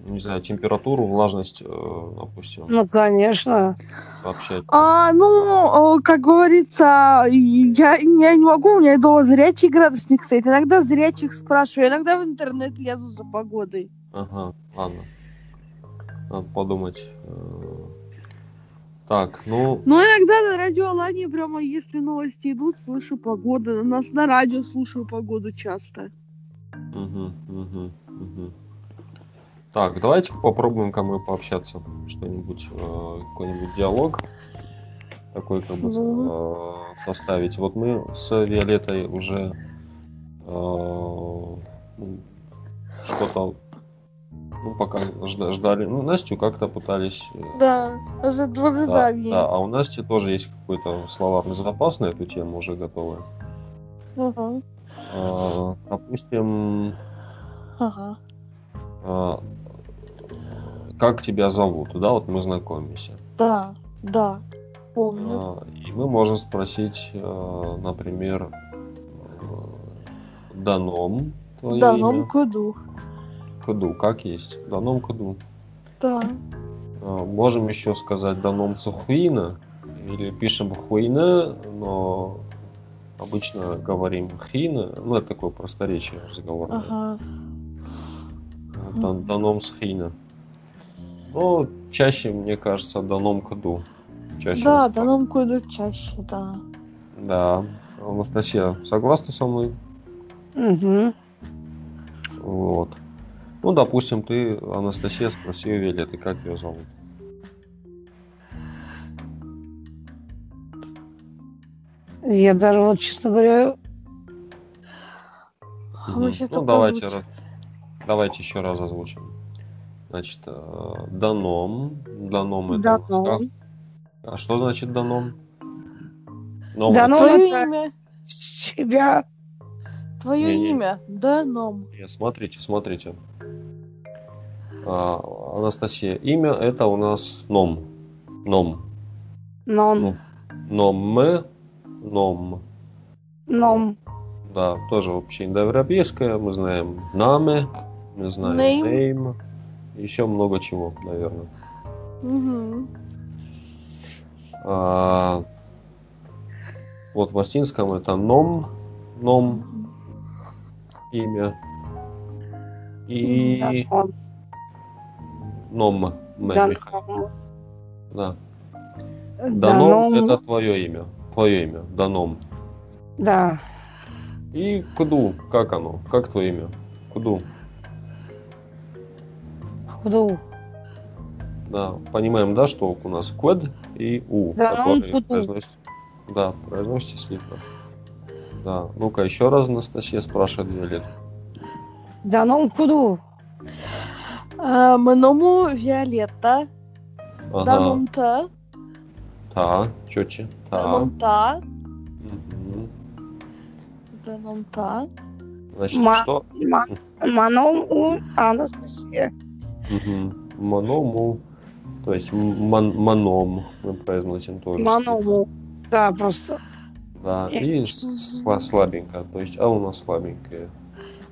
не знаю, температуру, влажность, э, допустим, Ну, конечно. сообщать? А, ну, как говорится, я, я не могу, у меня дома зрячий градусник стоит. Иногда зрячих спрашиваю, иногда в интернет лезу за погодой. Ага, ладно. Надо подумать. Э, Так, ну, Ну, иногда на радио Алании прямо, если новости идут, слышу погоду. Нас на радио слушаю погоду часто. Так, давайте попробуем-ка мы пообщаться. Что-нибудь, э, какой-нибудь диалог такой как бы Ну. э, составить. Вот мы с Виолеттой уже э, ну, что-то ну, пока жда- ждали. Ну, Настю как-то пытались Да, даже в Да, ожидании. да, а у Насти тоже есть какой-то словарный запас на эту тему уже готовый. Ага, А, Допустим, ага. а, как тебя зовут, да, вот мы знакомимся. Да, да, помню. А, И мы можем спросить, а, например, а, Даном, твое Да, имя? куду. Куду, как есть? Даном Куду. Да. Можем еще сказать Даном Сухуина, или пишем Хуина, но обычно говорим Хина, ну это такое просторечие разговорное. Ага. Дан- Даном Схина. Ну, чаще, мне кажется, Даном Каду. Чаще. Да, мы да, нам куду чаще, да. Да. Анастасия, согласна со мной? Мгм. Вот. Ну, допустим, ты, Анастасия, спроси у Виолетты, как ее зовут. Я даже вот, честно говоря, А Ну, только давайте, озвучим. ра- давайте еще раз озвучим. Значит, э, Даном. Даном это... Даном. А что значит Даном? Ном Даном Твое это имя, с тебя. твое Не-не. имя, да, Ном. Нет, смотрите, смотрите. А, Анастасия, имя это у нас Ном. Ном. Нон. Ну, Ном. Ном. Ном. Да, тоже вообще индоевропейское. Мы знаем Наме, мы знаем Name. Name. Еще много чего, наверное. Угу. А, вот в латинском это Ном. Ном имя. И. Ном. Да. Даном Данон. это твое имя. Твое имя. Даном. Да. И Куду, как оно? Как твое имя? Куду. Худу. Да, понимаем, да, что у нас Квед и У, Да, которые Куду. Да, произносите слитно. Да. Ну-ка, еще раз Анастасия спрашивает Виолет. Данон Худу. А, Мному Виолетта, Ага. Данум-та, Та, четче. Та. Данум-та, Мгм. Данум-та. Значит, Ма- что? Ма- Маном у Анастасия. Мгм. Маному. То есть ман- маном мы произносим тоже. Маному. Да, просто. Да, и сла- слабенько. То есть, а у нас слабенькая.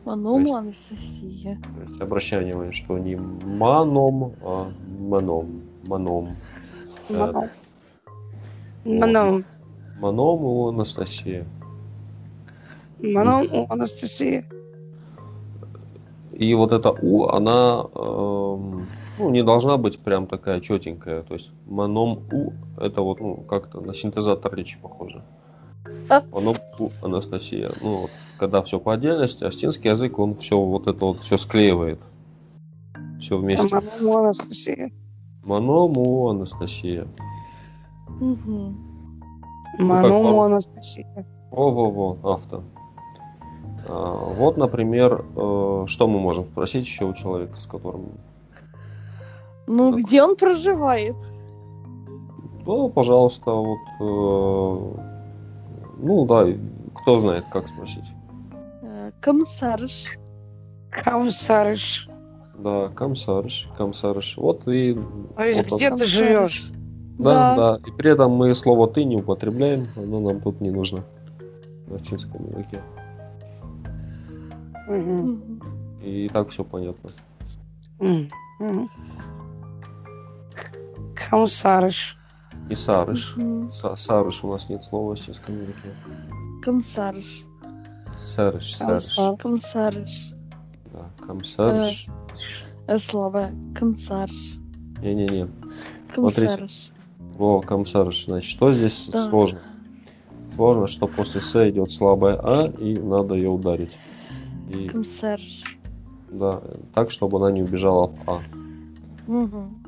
Мному Анастасия. То есть обращаем внимание, что не маном, а маном. Маном. Э, Маном. Маном. Маном у Анастасии. Маном у Анастасии. И вот эта У, она эм, ну, не должна быть прям такая четенькая. То есть маном У это вот ну, как-то на синтезатор речи похоже. А? Маном У Анастасия. Ну, вот, когда все по отдельности, астинский язык, он все вот это вот все склеивает. Все вместе. Ману Анастасия. Маному Анастасия. Мгм. Ману по- Анастасия. Во-во-во, авто. А, вот, например, э, что мы можем спросить еще у человека, с которым... Ну, Так. где он проживает? Ну, пожалуйста, вот... э, ну, да, кто знает, как спросить. Э, Комиссарш. Камсарыш. Да, комсарш, комсарш. Вот и... То есть вот где так. ты живешь? Да, да, И при этом мы слово «ты» не употребляем, оно нам тут не нужно в латинском языке. Мгм. И так все понятно. Мгм. Камсарыш. И сарыш. Са- Сарыш у нас нет слова в латинском языке. Комиссарш. Сарыш, сарыш. Комиссарш. Да, комсарыш. Э, Слово комиссарш. Не-не-не. Смотрите. Во, комсарыш. Значит, что здесь Да. сложно? Сложно, что после С идет слабая А, и надо ее ударить. И, Комиссарш. да, так, чтобы она не убежала в А. Мгм.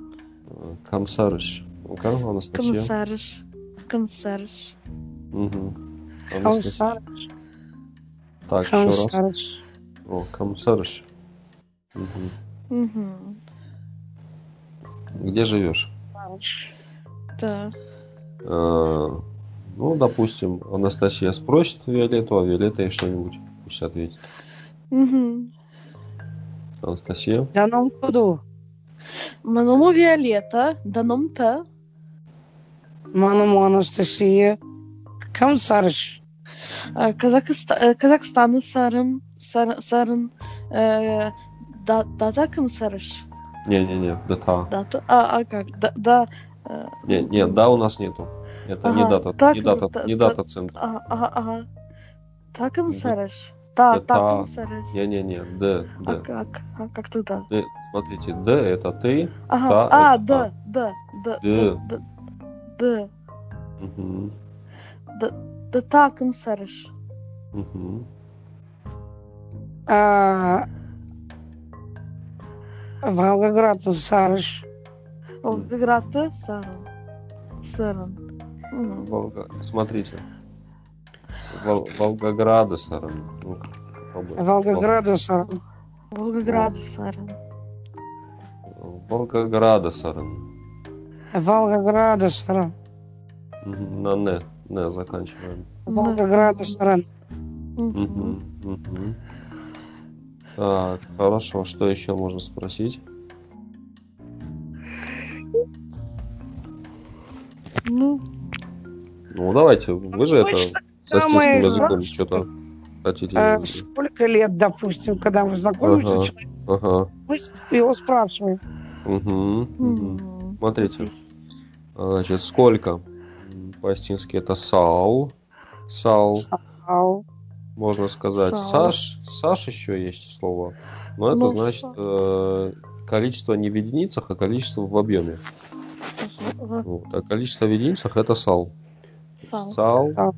Э, Комсарыш. Ну-ка, Анастасия. Комиссарш. Комиссарш. Мгм. Анастасия. Так, еще раз. О, комсарыш. Мгм. Мгм. Где живешь? Да. Э, Ну, допустим, Анастасия спросит Виолетту, а Виолетта ей что-нибудь пусть ответит. Мгм. Анастасия. Да ну куду? Маному Виолетта. Даном-то. Ману Анастасия. Камсарыш. Э, Казахста- э, Казахстан сарым. Сар- Сарын. э, Да, да, комиссарш. Не-не-не, дата. Дата. А, а как? Да, да. Э, Не, нет, да у нас нету. Это не Ага, дата, так, не дата, та- не та- дата центра. Ага, ага, ага. Та комиссарш. Да, Да, та та. комиссарш. Не-не-не, Д, А Д. как? А как тогда? Д. Смотрите, Д это ты. Ага. Та А, это да, да, да, Д. да, да, Мгм, да, да, та комиссарш. мгм. А, Волгоград Сарыш. Волгоград, Саран. Саран. Мгм. Волга- Смотрите. Вол- Волгограда, Сара. Ну, попробуй. Волгоград Сарыш. Волгоград, Саран. Вол- Волгограда, Сара. Волгоград Сарыш. Мгм, На Н. Н заканчиваем. Волгоград Сарыш. Мгм. Мгм, мгм. Так, хорошо. Что еще можно спросить? Ну, Ну, давайте, вы же это самое языком что-то хотите. Э, Сколько лет, допустим, когда вы знакомитесь, Ага. с человеком, Ага. мы его спрашиваем. Мгм. м, Смотрите. Значит, сколько? М, По-астински это сал. Сал, Ау. можно сказать. Сал. Саш, Саш еще есть слово. Но это Ну, значит э, количество не в единицах, а количество в объеме. Ага, Вот. А количество в единицах это сал. Сал. Сал. Сал.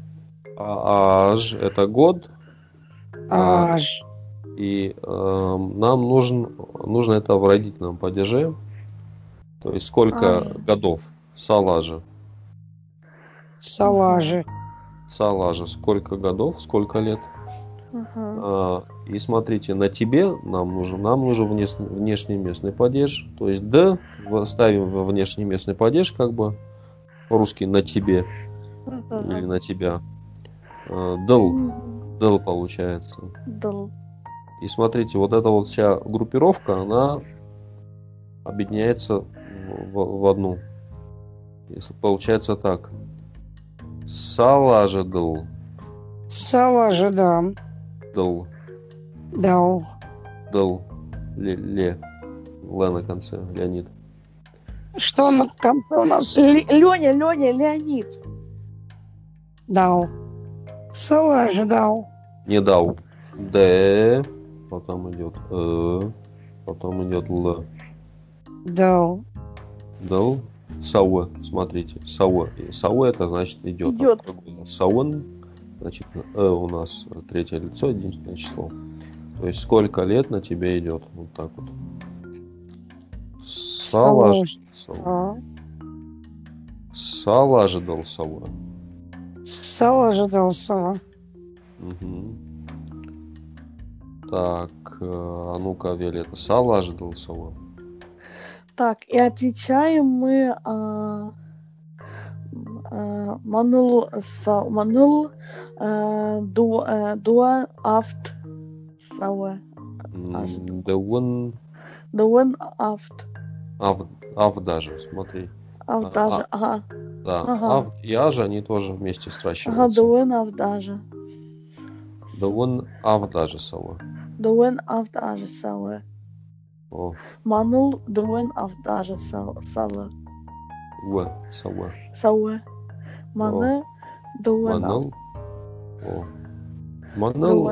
А аж это год. А, Аж. И эм, нам нужен, нужно это в родительном падеже. То есть сколько Ага. годов? Салажа. Салажи. Салажа. Сколько годов? Сколько лет? А, и смотрите, на тебе нам нужен, нам нужен внес- внешний местный падеж. То есть Д в- ставим во внешний местный падеж, как бы русский на тебе или на тебя. А, Дл, М, дл получается. Дал. И смотрите, вот эта вот вся группировка, она объединяется в, в- в одну. Если получается так. Салажа дл, Салажи, да. дл, Дал. дл, ле, ле, Л на конце, Леонид. Что на конце у нас? Леня, Леня, Леонид. Дал. Салажи дал. Не дал. Д, потом идет э, потом идет л. Дал. Дал. Сауэ, смотрите, сауэ. Сауэ это значит идет. Идет. Сауэн, значит, э у нас третье лицо, единственное число. То есть сколько лет на тебе идет. Вот так вот. Салаж. Сау- А. Сала ожидал Сауэ. Сало ожидал сало. Мгм. Так, э, а ну-ка, Виолетта, сало ожидал Сауэ. Так, и отвечаем мы а, а, Манул са Манул а, ду а, дуа афт сауэ М, Да он дуэн афт ав, ав даже, смотри. А, авдаже ага Да, Ага. ав и аж, они тоже вместе ага сращиваются. дуэн авдаже Да он ав даже Сауэ. дуэн авдаже сауэ О, Манул дуэн авдаже са- сала уэ, Сауэ. сауэ Мане дуэн ав Манал.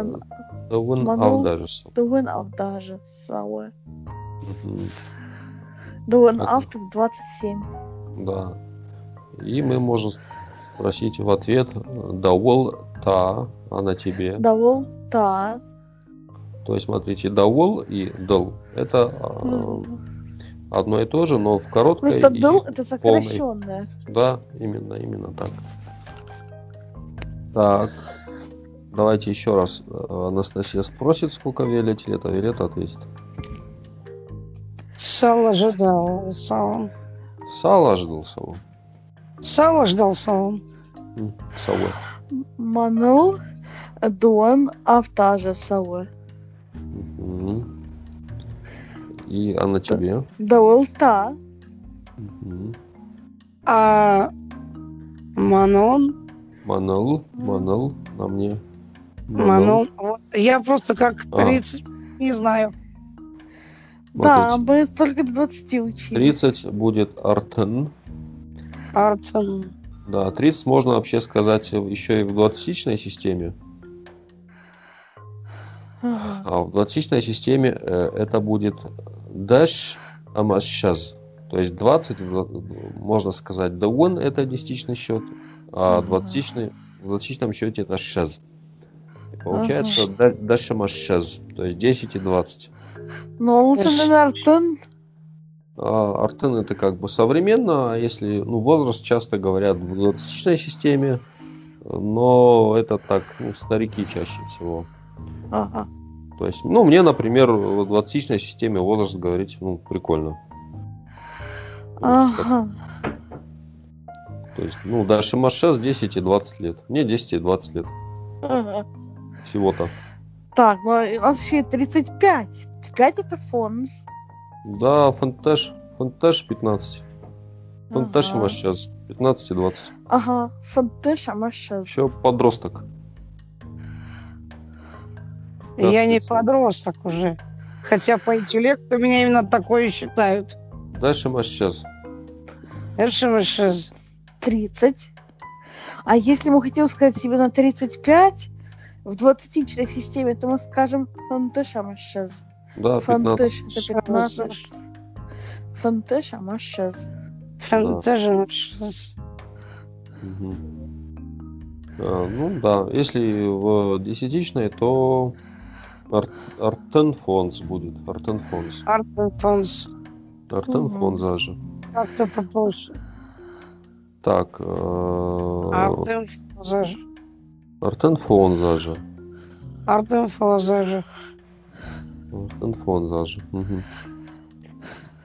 Манал. ав даже Сауэ. дуэн авдаже сауэ Мгм. дуэн Ага. авт 27 Да. И мы можем спросить в ответ, давол та, а на тебе. Давол та То есть, смотрите, давол и дал это а. Одно и то же, но в короткой Просто и- дыл это сокращенное. Да, именно, именно так. Так. Давайте еще раз э, Анастасия спросит, сколько Виолетте лет, а Виолетта ответит. Сало ожидал сало. Сало ждал Саву. Сало ждал сало. М, Саву. Манул дуан автажа сауэ. Мгм. И а на тебе? Давол та Мгм. А Манон, Манал, манал на мне. Манон. Вот я просто как А. 30 не знаю. Да, мы только до 20 учили. 30 будет артен. Артен. Да, 30 можно вообще сказать еще и в двадцатичной системе. Ага. А в двадцатичной системе э, это будет dash амашаз. То есть 20, в- можно сказать, да он это десятичный счет, а Ага. двадцатичный, в двадцатичном счете это шаз. И Получается да- dash амашаз, то есть 10 и 20. Но наверное, Артен. Артен это как бы современно, а если, ну, возраст часто говорят в двадцатичной системе, но это так, ну, старики чаще всего. Ага. То есть, ну, мне, например, в двадцатичной системе возраст говорить, ну, прикольно. Ага. То есть, ну, да, Шимашес 10 и 20 лет. Мне 10 и 20 лет. Ага. Всего-то. Так, ну, у нас еще и 35. 5 это фонс. Да, Фанташ, Фанташ 15. Фанташ Ага. Шимашес 15 и 20. Ага. Фантеш Амашез. Еще подросток. Да, Я не подросток уже. Хотя по интеллекту меня именно такое считают. Да, Шимашес. РШМШ. 30. А если мы хотим сказать себе на 35, в 20 системе, то мы скажем Фантеш Амашез. Да, 15. Фантеш это 15. Фантеш Амашез. ФНТЖМШ. Мгм. А, ну да, если в десятичной, то Ар- Артенфонс будет. Артенфонс. Артенфонс. Артенфонс даже. Как-то попозже. Так, э, Артенфонс. Артенфон даже. Артенфон даже. Мгм.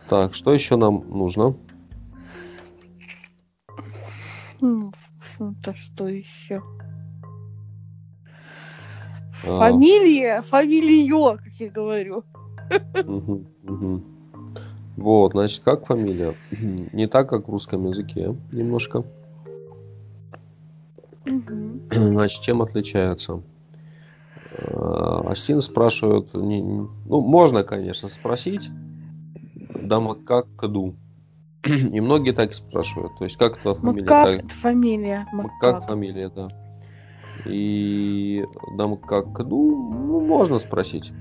Так, что еще нам нужно? М, Это что еще? А. Фамилия, фамилия, как я говорю. Вот, значит, как фамилия? <clears throat> Не так, как в русском языке, немножко. <clears throat> Значит, чем отличается? Э, Астин спрашивает, не- ну, можно, конечно, спросить, да, как каду. <clears throat> И многие так и спрашивают, то есть, как твоя фамилия? Макак Так- это фамилия. как Макак. фамилия, да. И дам как каду, ну, можно спросить.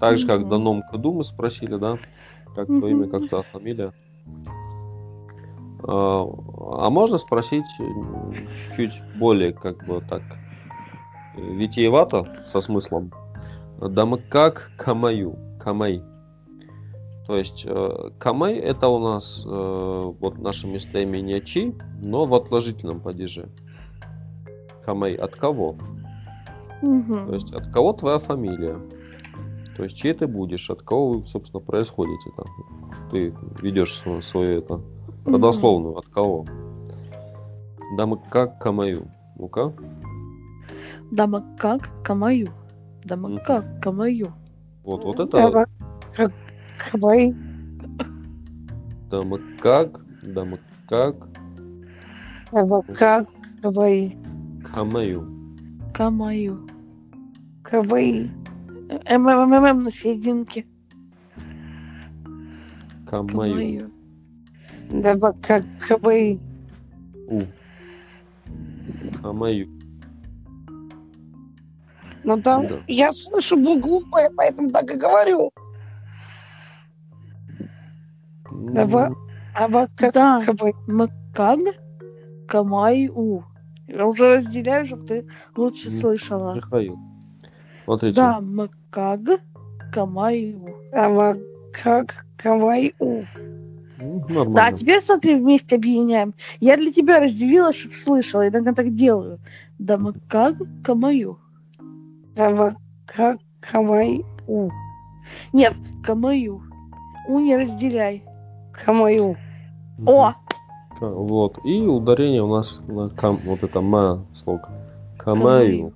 Так же, как. Даном Каду мы спросили, да? Как твое имя, как твоя фамилия? А а можно спросить чуть-чуть более, как бы так, витиевато, со смыслом? Да мы как Камаю? Камай. То есть э, Камай это у нас э, вот наше местоимение Чи, но в отложительном падеже. Камай от кого? То Мгм. есть от кого твоя фамилия? То есть чей ты будешь, от кого вы, собственно, происходите там? Ты ведешь свою, это родословную, от кого? Да мы как Камаю. Ну-ка. Да мы как Камаю. Да мы Мгм. как Камаю. Вот, вот это Давай. Как Кабай. да мы как, да мы как Давай. Как Кабай. Камаю. Камаю. Кабай. МММ на серединке. Камаю. Камаю. Давай. Как Кабай. У. Камаю. Ну там Да. я слышу букву П, поэтому так и говорю. Давай. Давай. Как Да. Мы как Камаю. Я уже разделяю, чтобы ты лучше слышала. Михаил. Смотрите. Да, мы как Камаю. Давай. Как Кабай. У. М, Да, а теперь смотри, вместе объединяем. Я для тебя разделила, чтобы слышала. Иногда так делаю. Да мы как Камаю. Давай. Как Кабай. У. Нет, Камаю. У не разделяй. Камаю. О, Вот. И ударение у нас на кам, вот это ма слог. Камаю.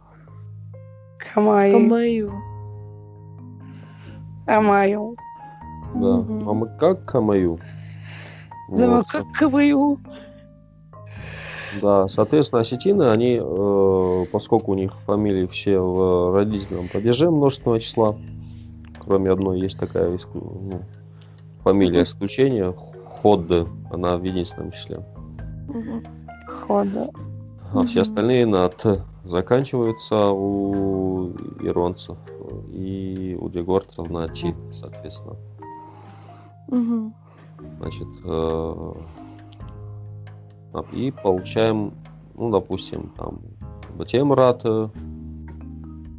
Камай. Камаю. Камаю. Да. Мгм. А мы как камаю? Давай. Вот. Как Кабаю. Да, соответственно, осетины, они, э, поскольку у них фамилии все в родительном падеже множественного числа, кроме одной есть такая ну, фамилия исключения, Ходды, она в единственном числе. Хода. А все остальные на Т заканчиваются у иронцев и у дегорцев на Ти, соответственно. Мгм. Значит, э, и получаем, ну, допустим, там, Батемрата,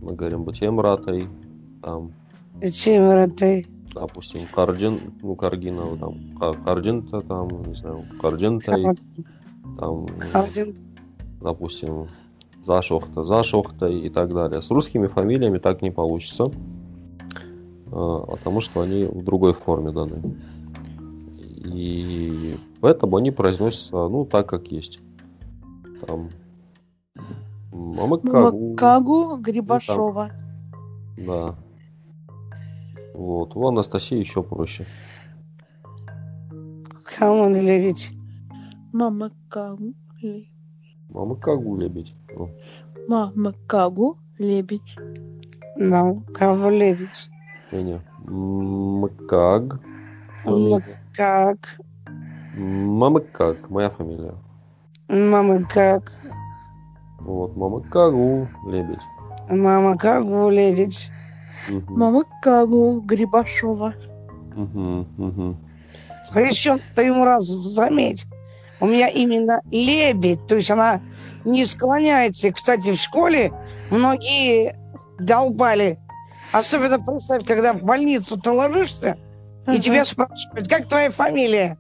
мы говорим Батемратой, там, ты. Допустим, Карджин, ну, Каргинова, там, Кар- Карджинта, там, не знаю, Карджинтай, там, Один. допустим, Зашохта, Зашохта и так далее. С русскими фамилиями так не получится, э, потому что они в другой форме даны. И поэтому они произносятся, ну, так, как есть. Там, Мамыкагу, Макагу Грибашова. да. Вот, у Анастасии еще проще. Камон левить. Мама Кагу. ле- Мамыкагу лебедь. Ну, Мама Кагу лебедь. Ну, кого левить? не-не. Мкаг. Ну, как? Мамыкаг, моя фамилия. Мама как? Вот, Мамыкагу лебедь. Мама как левить? Мгм. Мама Кагу Грибашова. Мгм, мгм. Причем ты ему раз заметь, у меня именно лебедь, то есть она не склоняется. И, Кстати, в школе многие долбали. Особенно представь, когда в больницу ты ложишься, и Ага. тебя спрашивают, как твоя фамилия?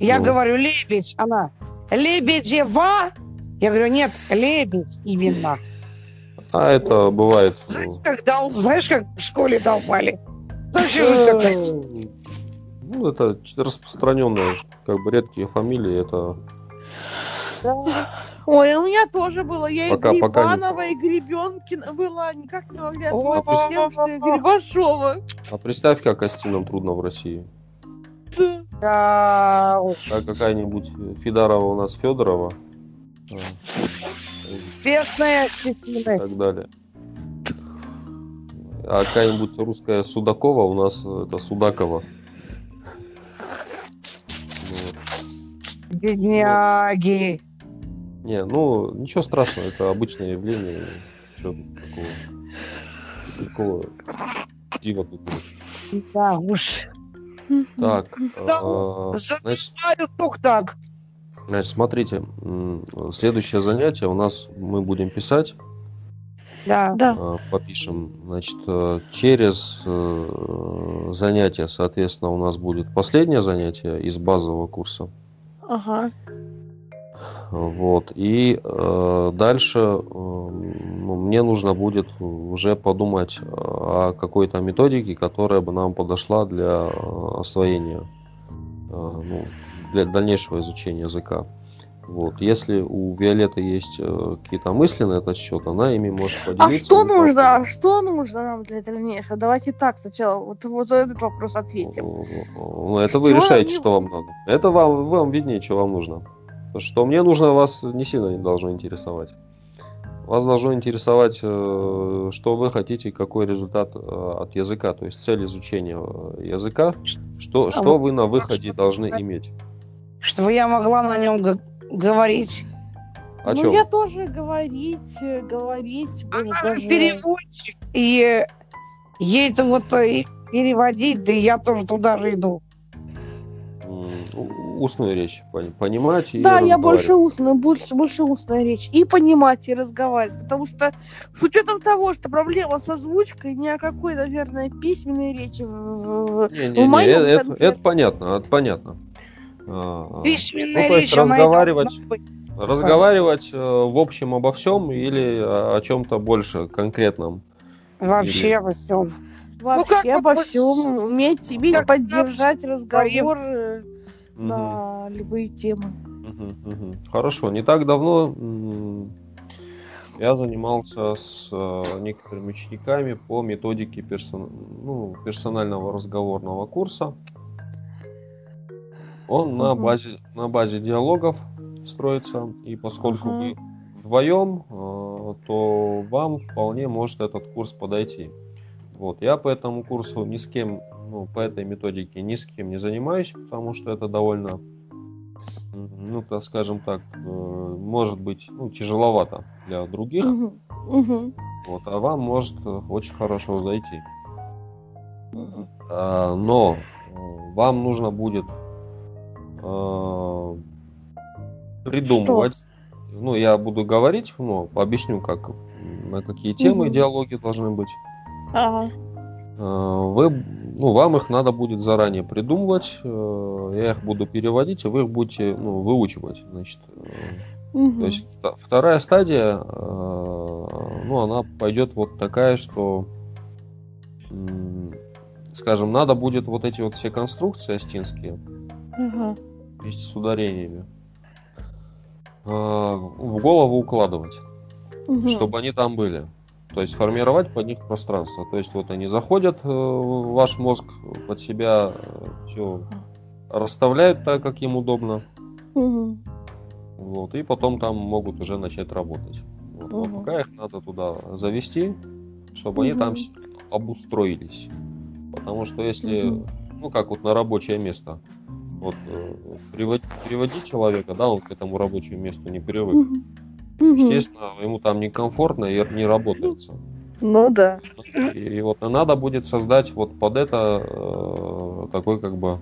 Я Ну. говорю, Лебедь. Она, Лебедева? Я говорю, нет, Лебедь именно. А это бывает. Знаешь, как, дол- знаешь, как в школе долбали? Э, <laughs> Ну, это распространенные, как бы редкие фамилии. Это Ой, у меня тоже было. Я Пока- и пока не- Грибанова, и Гребенкина была. Никак не могли О, освоиться с тем, что я Грибашова. А представь, как остинам трудно в России. Да. А какая-нибудь Федорова у нас Федорова. А, Бедная И так далее. А какая-нибудь русская Судакова у нас это Судакова. Вот. Бедняги. Не, ну ничего страшного, это обычное явление. Что такого? Такого ты куришь. Да уж. Так, Да, э, значит, только так. Значит, смотрите, следующее занятие у нас мы будем писать, Да. Да. э, попишем, значит, э, через э, занятие, соответственно, у нас будет последнее занятие из базового курса. Ага. Вот. И э, дальше э, ну, мне нужно будет уже подумать о какой-то методике, которая бы нам подошла для э, освоения, э, ну, для дальнейшего изучения языка. Вот. Если у Виолетты есть э, какие-то мысли на этот счет, она ими может А поделиться. что Мы нужно? А что нужно нам для дальнейшего? Давайте так сначала вот, вот этот вопрос ответим. Ну, это вы Что решаете, они- что вам надо. Это вам, вам виднее, что вам нужно. Что мне нужно, вас не сильно не должно интересовать. Вас должно интересовать, э, что вы хотите, какой результат э, от языка, то есть цель изучения э, языка, что, что вот вы на выходе должны иметь. Чтобы я могла на нем г- говорить. О ну, чем? я тоже говорить, э, говорить Она даже... же переводчик. И ей это вот э, и переводить, да и я тоже туда же иду. Устную речь пон- понимать и Да, я больше устная, больше, больше устная речь. И понимать, и разговаривать. Потому что с учетом того, что проблема с озвучкой, ни о какой, наверное, письменной речи в- Не, не, в не, моем это, это- конкретном- это понятно, это понятно. А, Письменная ну, то есть речь, разговаривать-. Разговаривать э, в общем обо всем или о, чем-то больше конкретном. Вообще во всем. Вообще как вот обо мы всем с- уметь, уметь как поддержать разговор э, Мгм, на любые темы. мгм, мгм. Хорошо. Не так давно я занимался с э, некоторыми учениками по методике персон- ну, персонального разговорного курса. Он на базе, на базе диалогов строится, и поскольку вы вдвоем, э, то вам вполне может этот курс подойти. Вот. Я по этому курсу ни с кем, ну, по этой методике ни с кем не занимаюсь, потому что это довольно, ну, так скажем так, э, может быть, ну, тяжеловато для других, вот, а вам может э, очень хорошо зайти. А, но вам нужно будет э, придумывать. Ну, я буду говорить, ну, объясню, как на какие темы Мгм. диалоги должны быть. Ага. Э, Вы, ну, вам их надо будет заранее придумывать. э, Я их буду переводить, и вы их будете ну, выучивать. Значит, Мгм. то есть вторая стадия, ну, она пойдет вот такая, что, скажем, надо будет вот эти вот все конструкции астинские Ага. Вместе с ударениями э, в голову укладывать, Мгм. чтобы они там были. То есть формировать под них пространство. То есть вот они заходят э, ваш мозг под себя, все расставляют так, как им удобно. Мгм. Вот, и потом там могут уже начать работать. Вот. Но Мгм. пока их надо туда завести, чтобы они там обустроились. Потому что если, Мгм. ну как вот на рабочее место, вот э, привод- приводить человека, да, он к этому рабочему месту не привык. Мгм. Естественно, ему там некомфортно и не работается. Ну да. И, и вот надо будет создать вот под это э, такой как бы,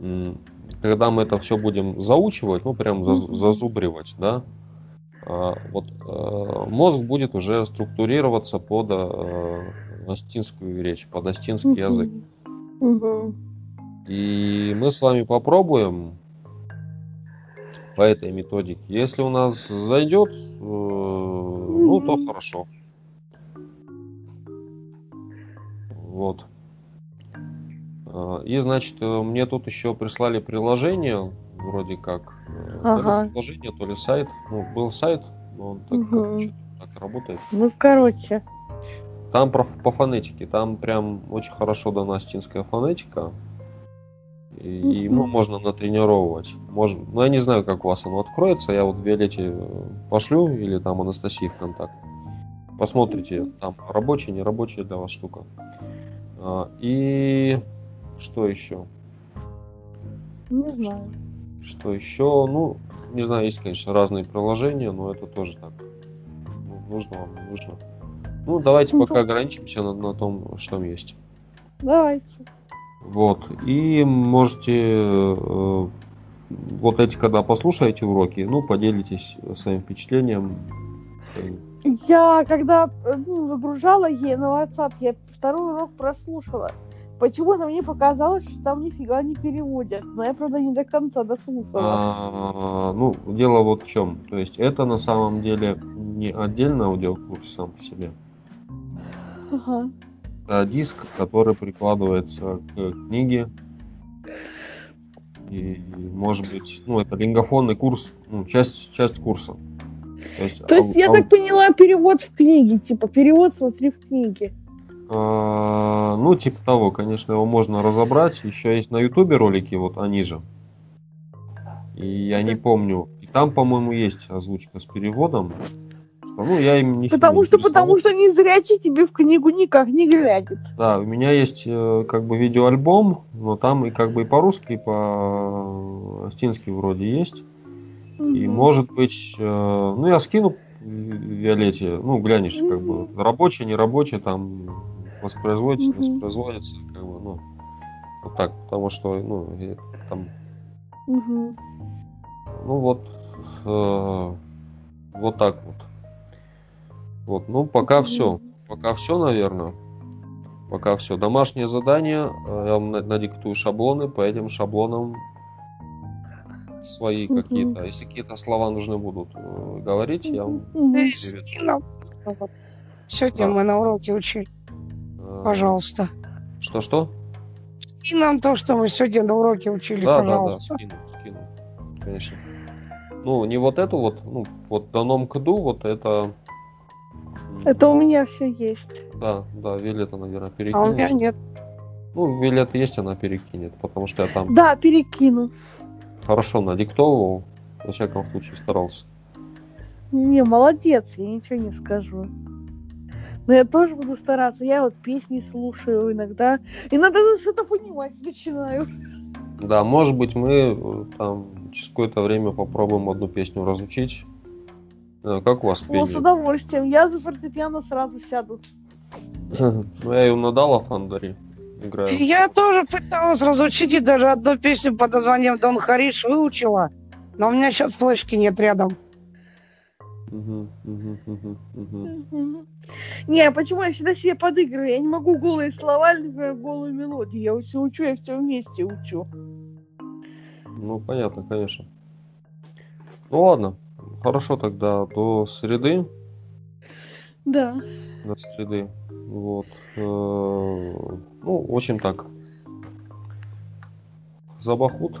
м, когда мы это все будем заучивать, ну прям заз- Мгм. зазубривать, да, а, вот э, мозг будет уже структурироваться под э, астинскую речь, под астинский язык. Мгм. И мы с вами попробуем по этой методике. Если у нас зайдет, э, ну то хорошо. Вот. А, И, значит, э, мне тут еще прислали приложение, вроде как. э, то ли Ага. приложение, то ли сайт. Ну, был сайт, но он так, что-то так работает. Ну, короче. Там про, по фонетике, там прям очень хорошо дана фонетика. И, Мгм. можно натренировывать. Можно, ну, я не знаю, как у вас оно откроется. Я вот Виолетте э, пошлю или там Анастасии в контакт. Посмотрите, там рабочая, не рабочая для вас штука. А, И что еще? Не знаю. Что еще? Ну, не знаю, есть, конечно, разные приложения, но это тоже так. Ну, нужно вам, не нужно. Ну, давайте Ну, пока ограничимся на, на том, что есть. Давайте. Вот. И можете э, вот эти, когда послушаете уроки, ну, поделитесь своим впечатлением. Я когда э, ну, загружала ей на WhatsApp, я второй урок прослушала. Почему-то мне показалось, что там нифига не переводят. Но я, правда, не до конца дослушала. А, ну, дело вот в чем. То есть это на самом деле не отдельно аудиокурс сам по себе. Ага. Это диск, который прикладывается к книге. И, может быть, ну, это лингофонный курс, ну, часть, часть курса. То есть, То есть ау- я ау- так поняла, перевод в книге, типа перевод смотри в книге. А, ну, типа того, конечно, его можно разобрать. Еще есть на Ютубе ролики, вот они же. И я не помню. И там, по-моему, есть озвучка с переводом. Ну, я им не Потому что, потому что не зрячий тебе в книгу никак не глядит. Да, у меня есть э, как бы видеоальбом, но там и как бы и по-русски, и по-астински вроде есть. Угу. И может быть, э, ну я скину Виолетте, ну глянешь, как бы рабочий, не рабочий, там воспроизводится, угу. воспроизводится, как бы, ну, вот так, потому что, ну, там, угу. ну вот, э, вот так вот. Вот, ну, пока все, пока все, наверное. Пока все. Домашнее задание, э, я вам надиктую шаблоны, по этим шаблонам свои какие-то. Если какие-то слова нужны будут э, говорить, я вам... Сегодня да. мы на уроке учили. Пожалуйста. Что-что? И нам то, что мы сегодня на уроке учили, да, пожалуйста. Да, да, скину, скину. Конечно. Ну, не вот эту вот, ну, вот данном кду, вот это... Это у меня все есть. Да, да, Вилета, наверное, перекинет. А у меня нет. Ну, Вилета есть, она перекинет, потому что я там... Да, перекину. Хорошо надиктовывал, во всяком случае старался. Не, молодец, я ничего не скажу. Но я тоже буду стараться. Я вот песни слушаю иногда. Иногда что-то понимать начинаю. Да, может быть, мы э, там через какое-то время попробуем одну песню разучить. Э, как у вас пение? О, с удовольствием. Я за фортепиано сразу сяду. Ну, я ее на Фандари играю. Я тоже пыталась разучить и даже одну песню под названием Дон Хариш выучила. Но у меня сейчас флешки нет рядом. Не, а почему я всегда себе подыгрываю? Я не могу голые слова, например, голую мелодию. Я все учу, я все вместе учу. Ну, понятно, конечно. Ну ладно, хорошо тогда до среды. Да. До среды. Вот. Э, ну, в общем так. Забахут.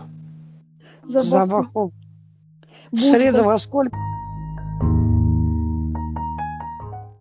Забахут. В среду во сколько?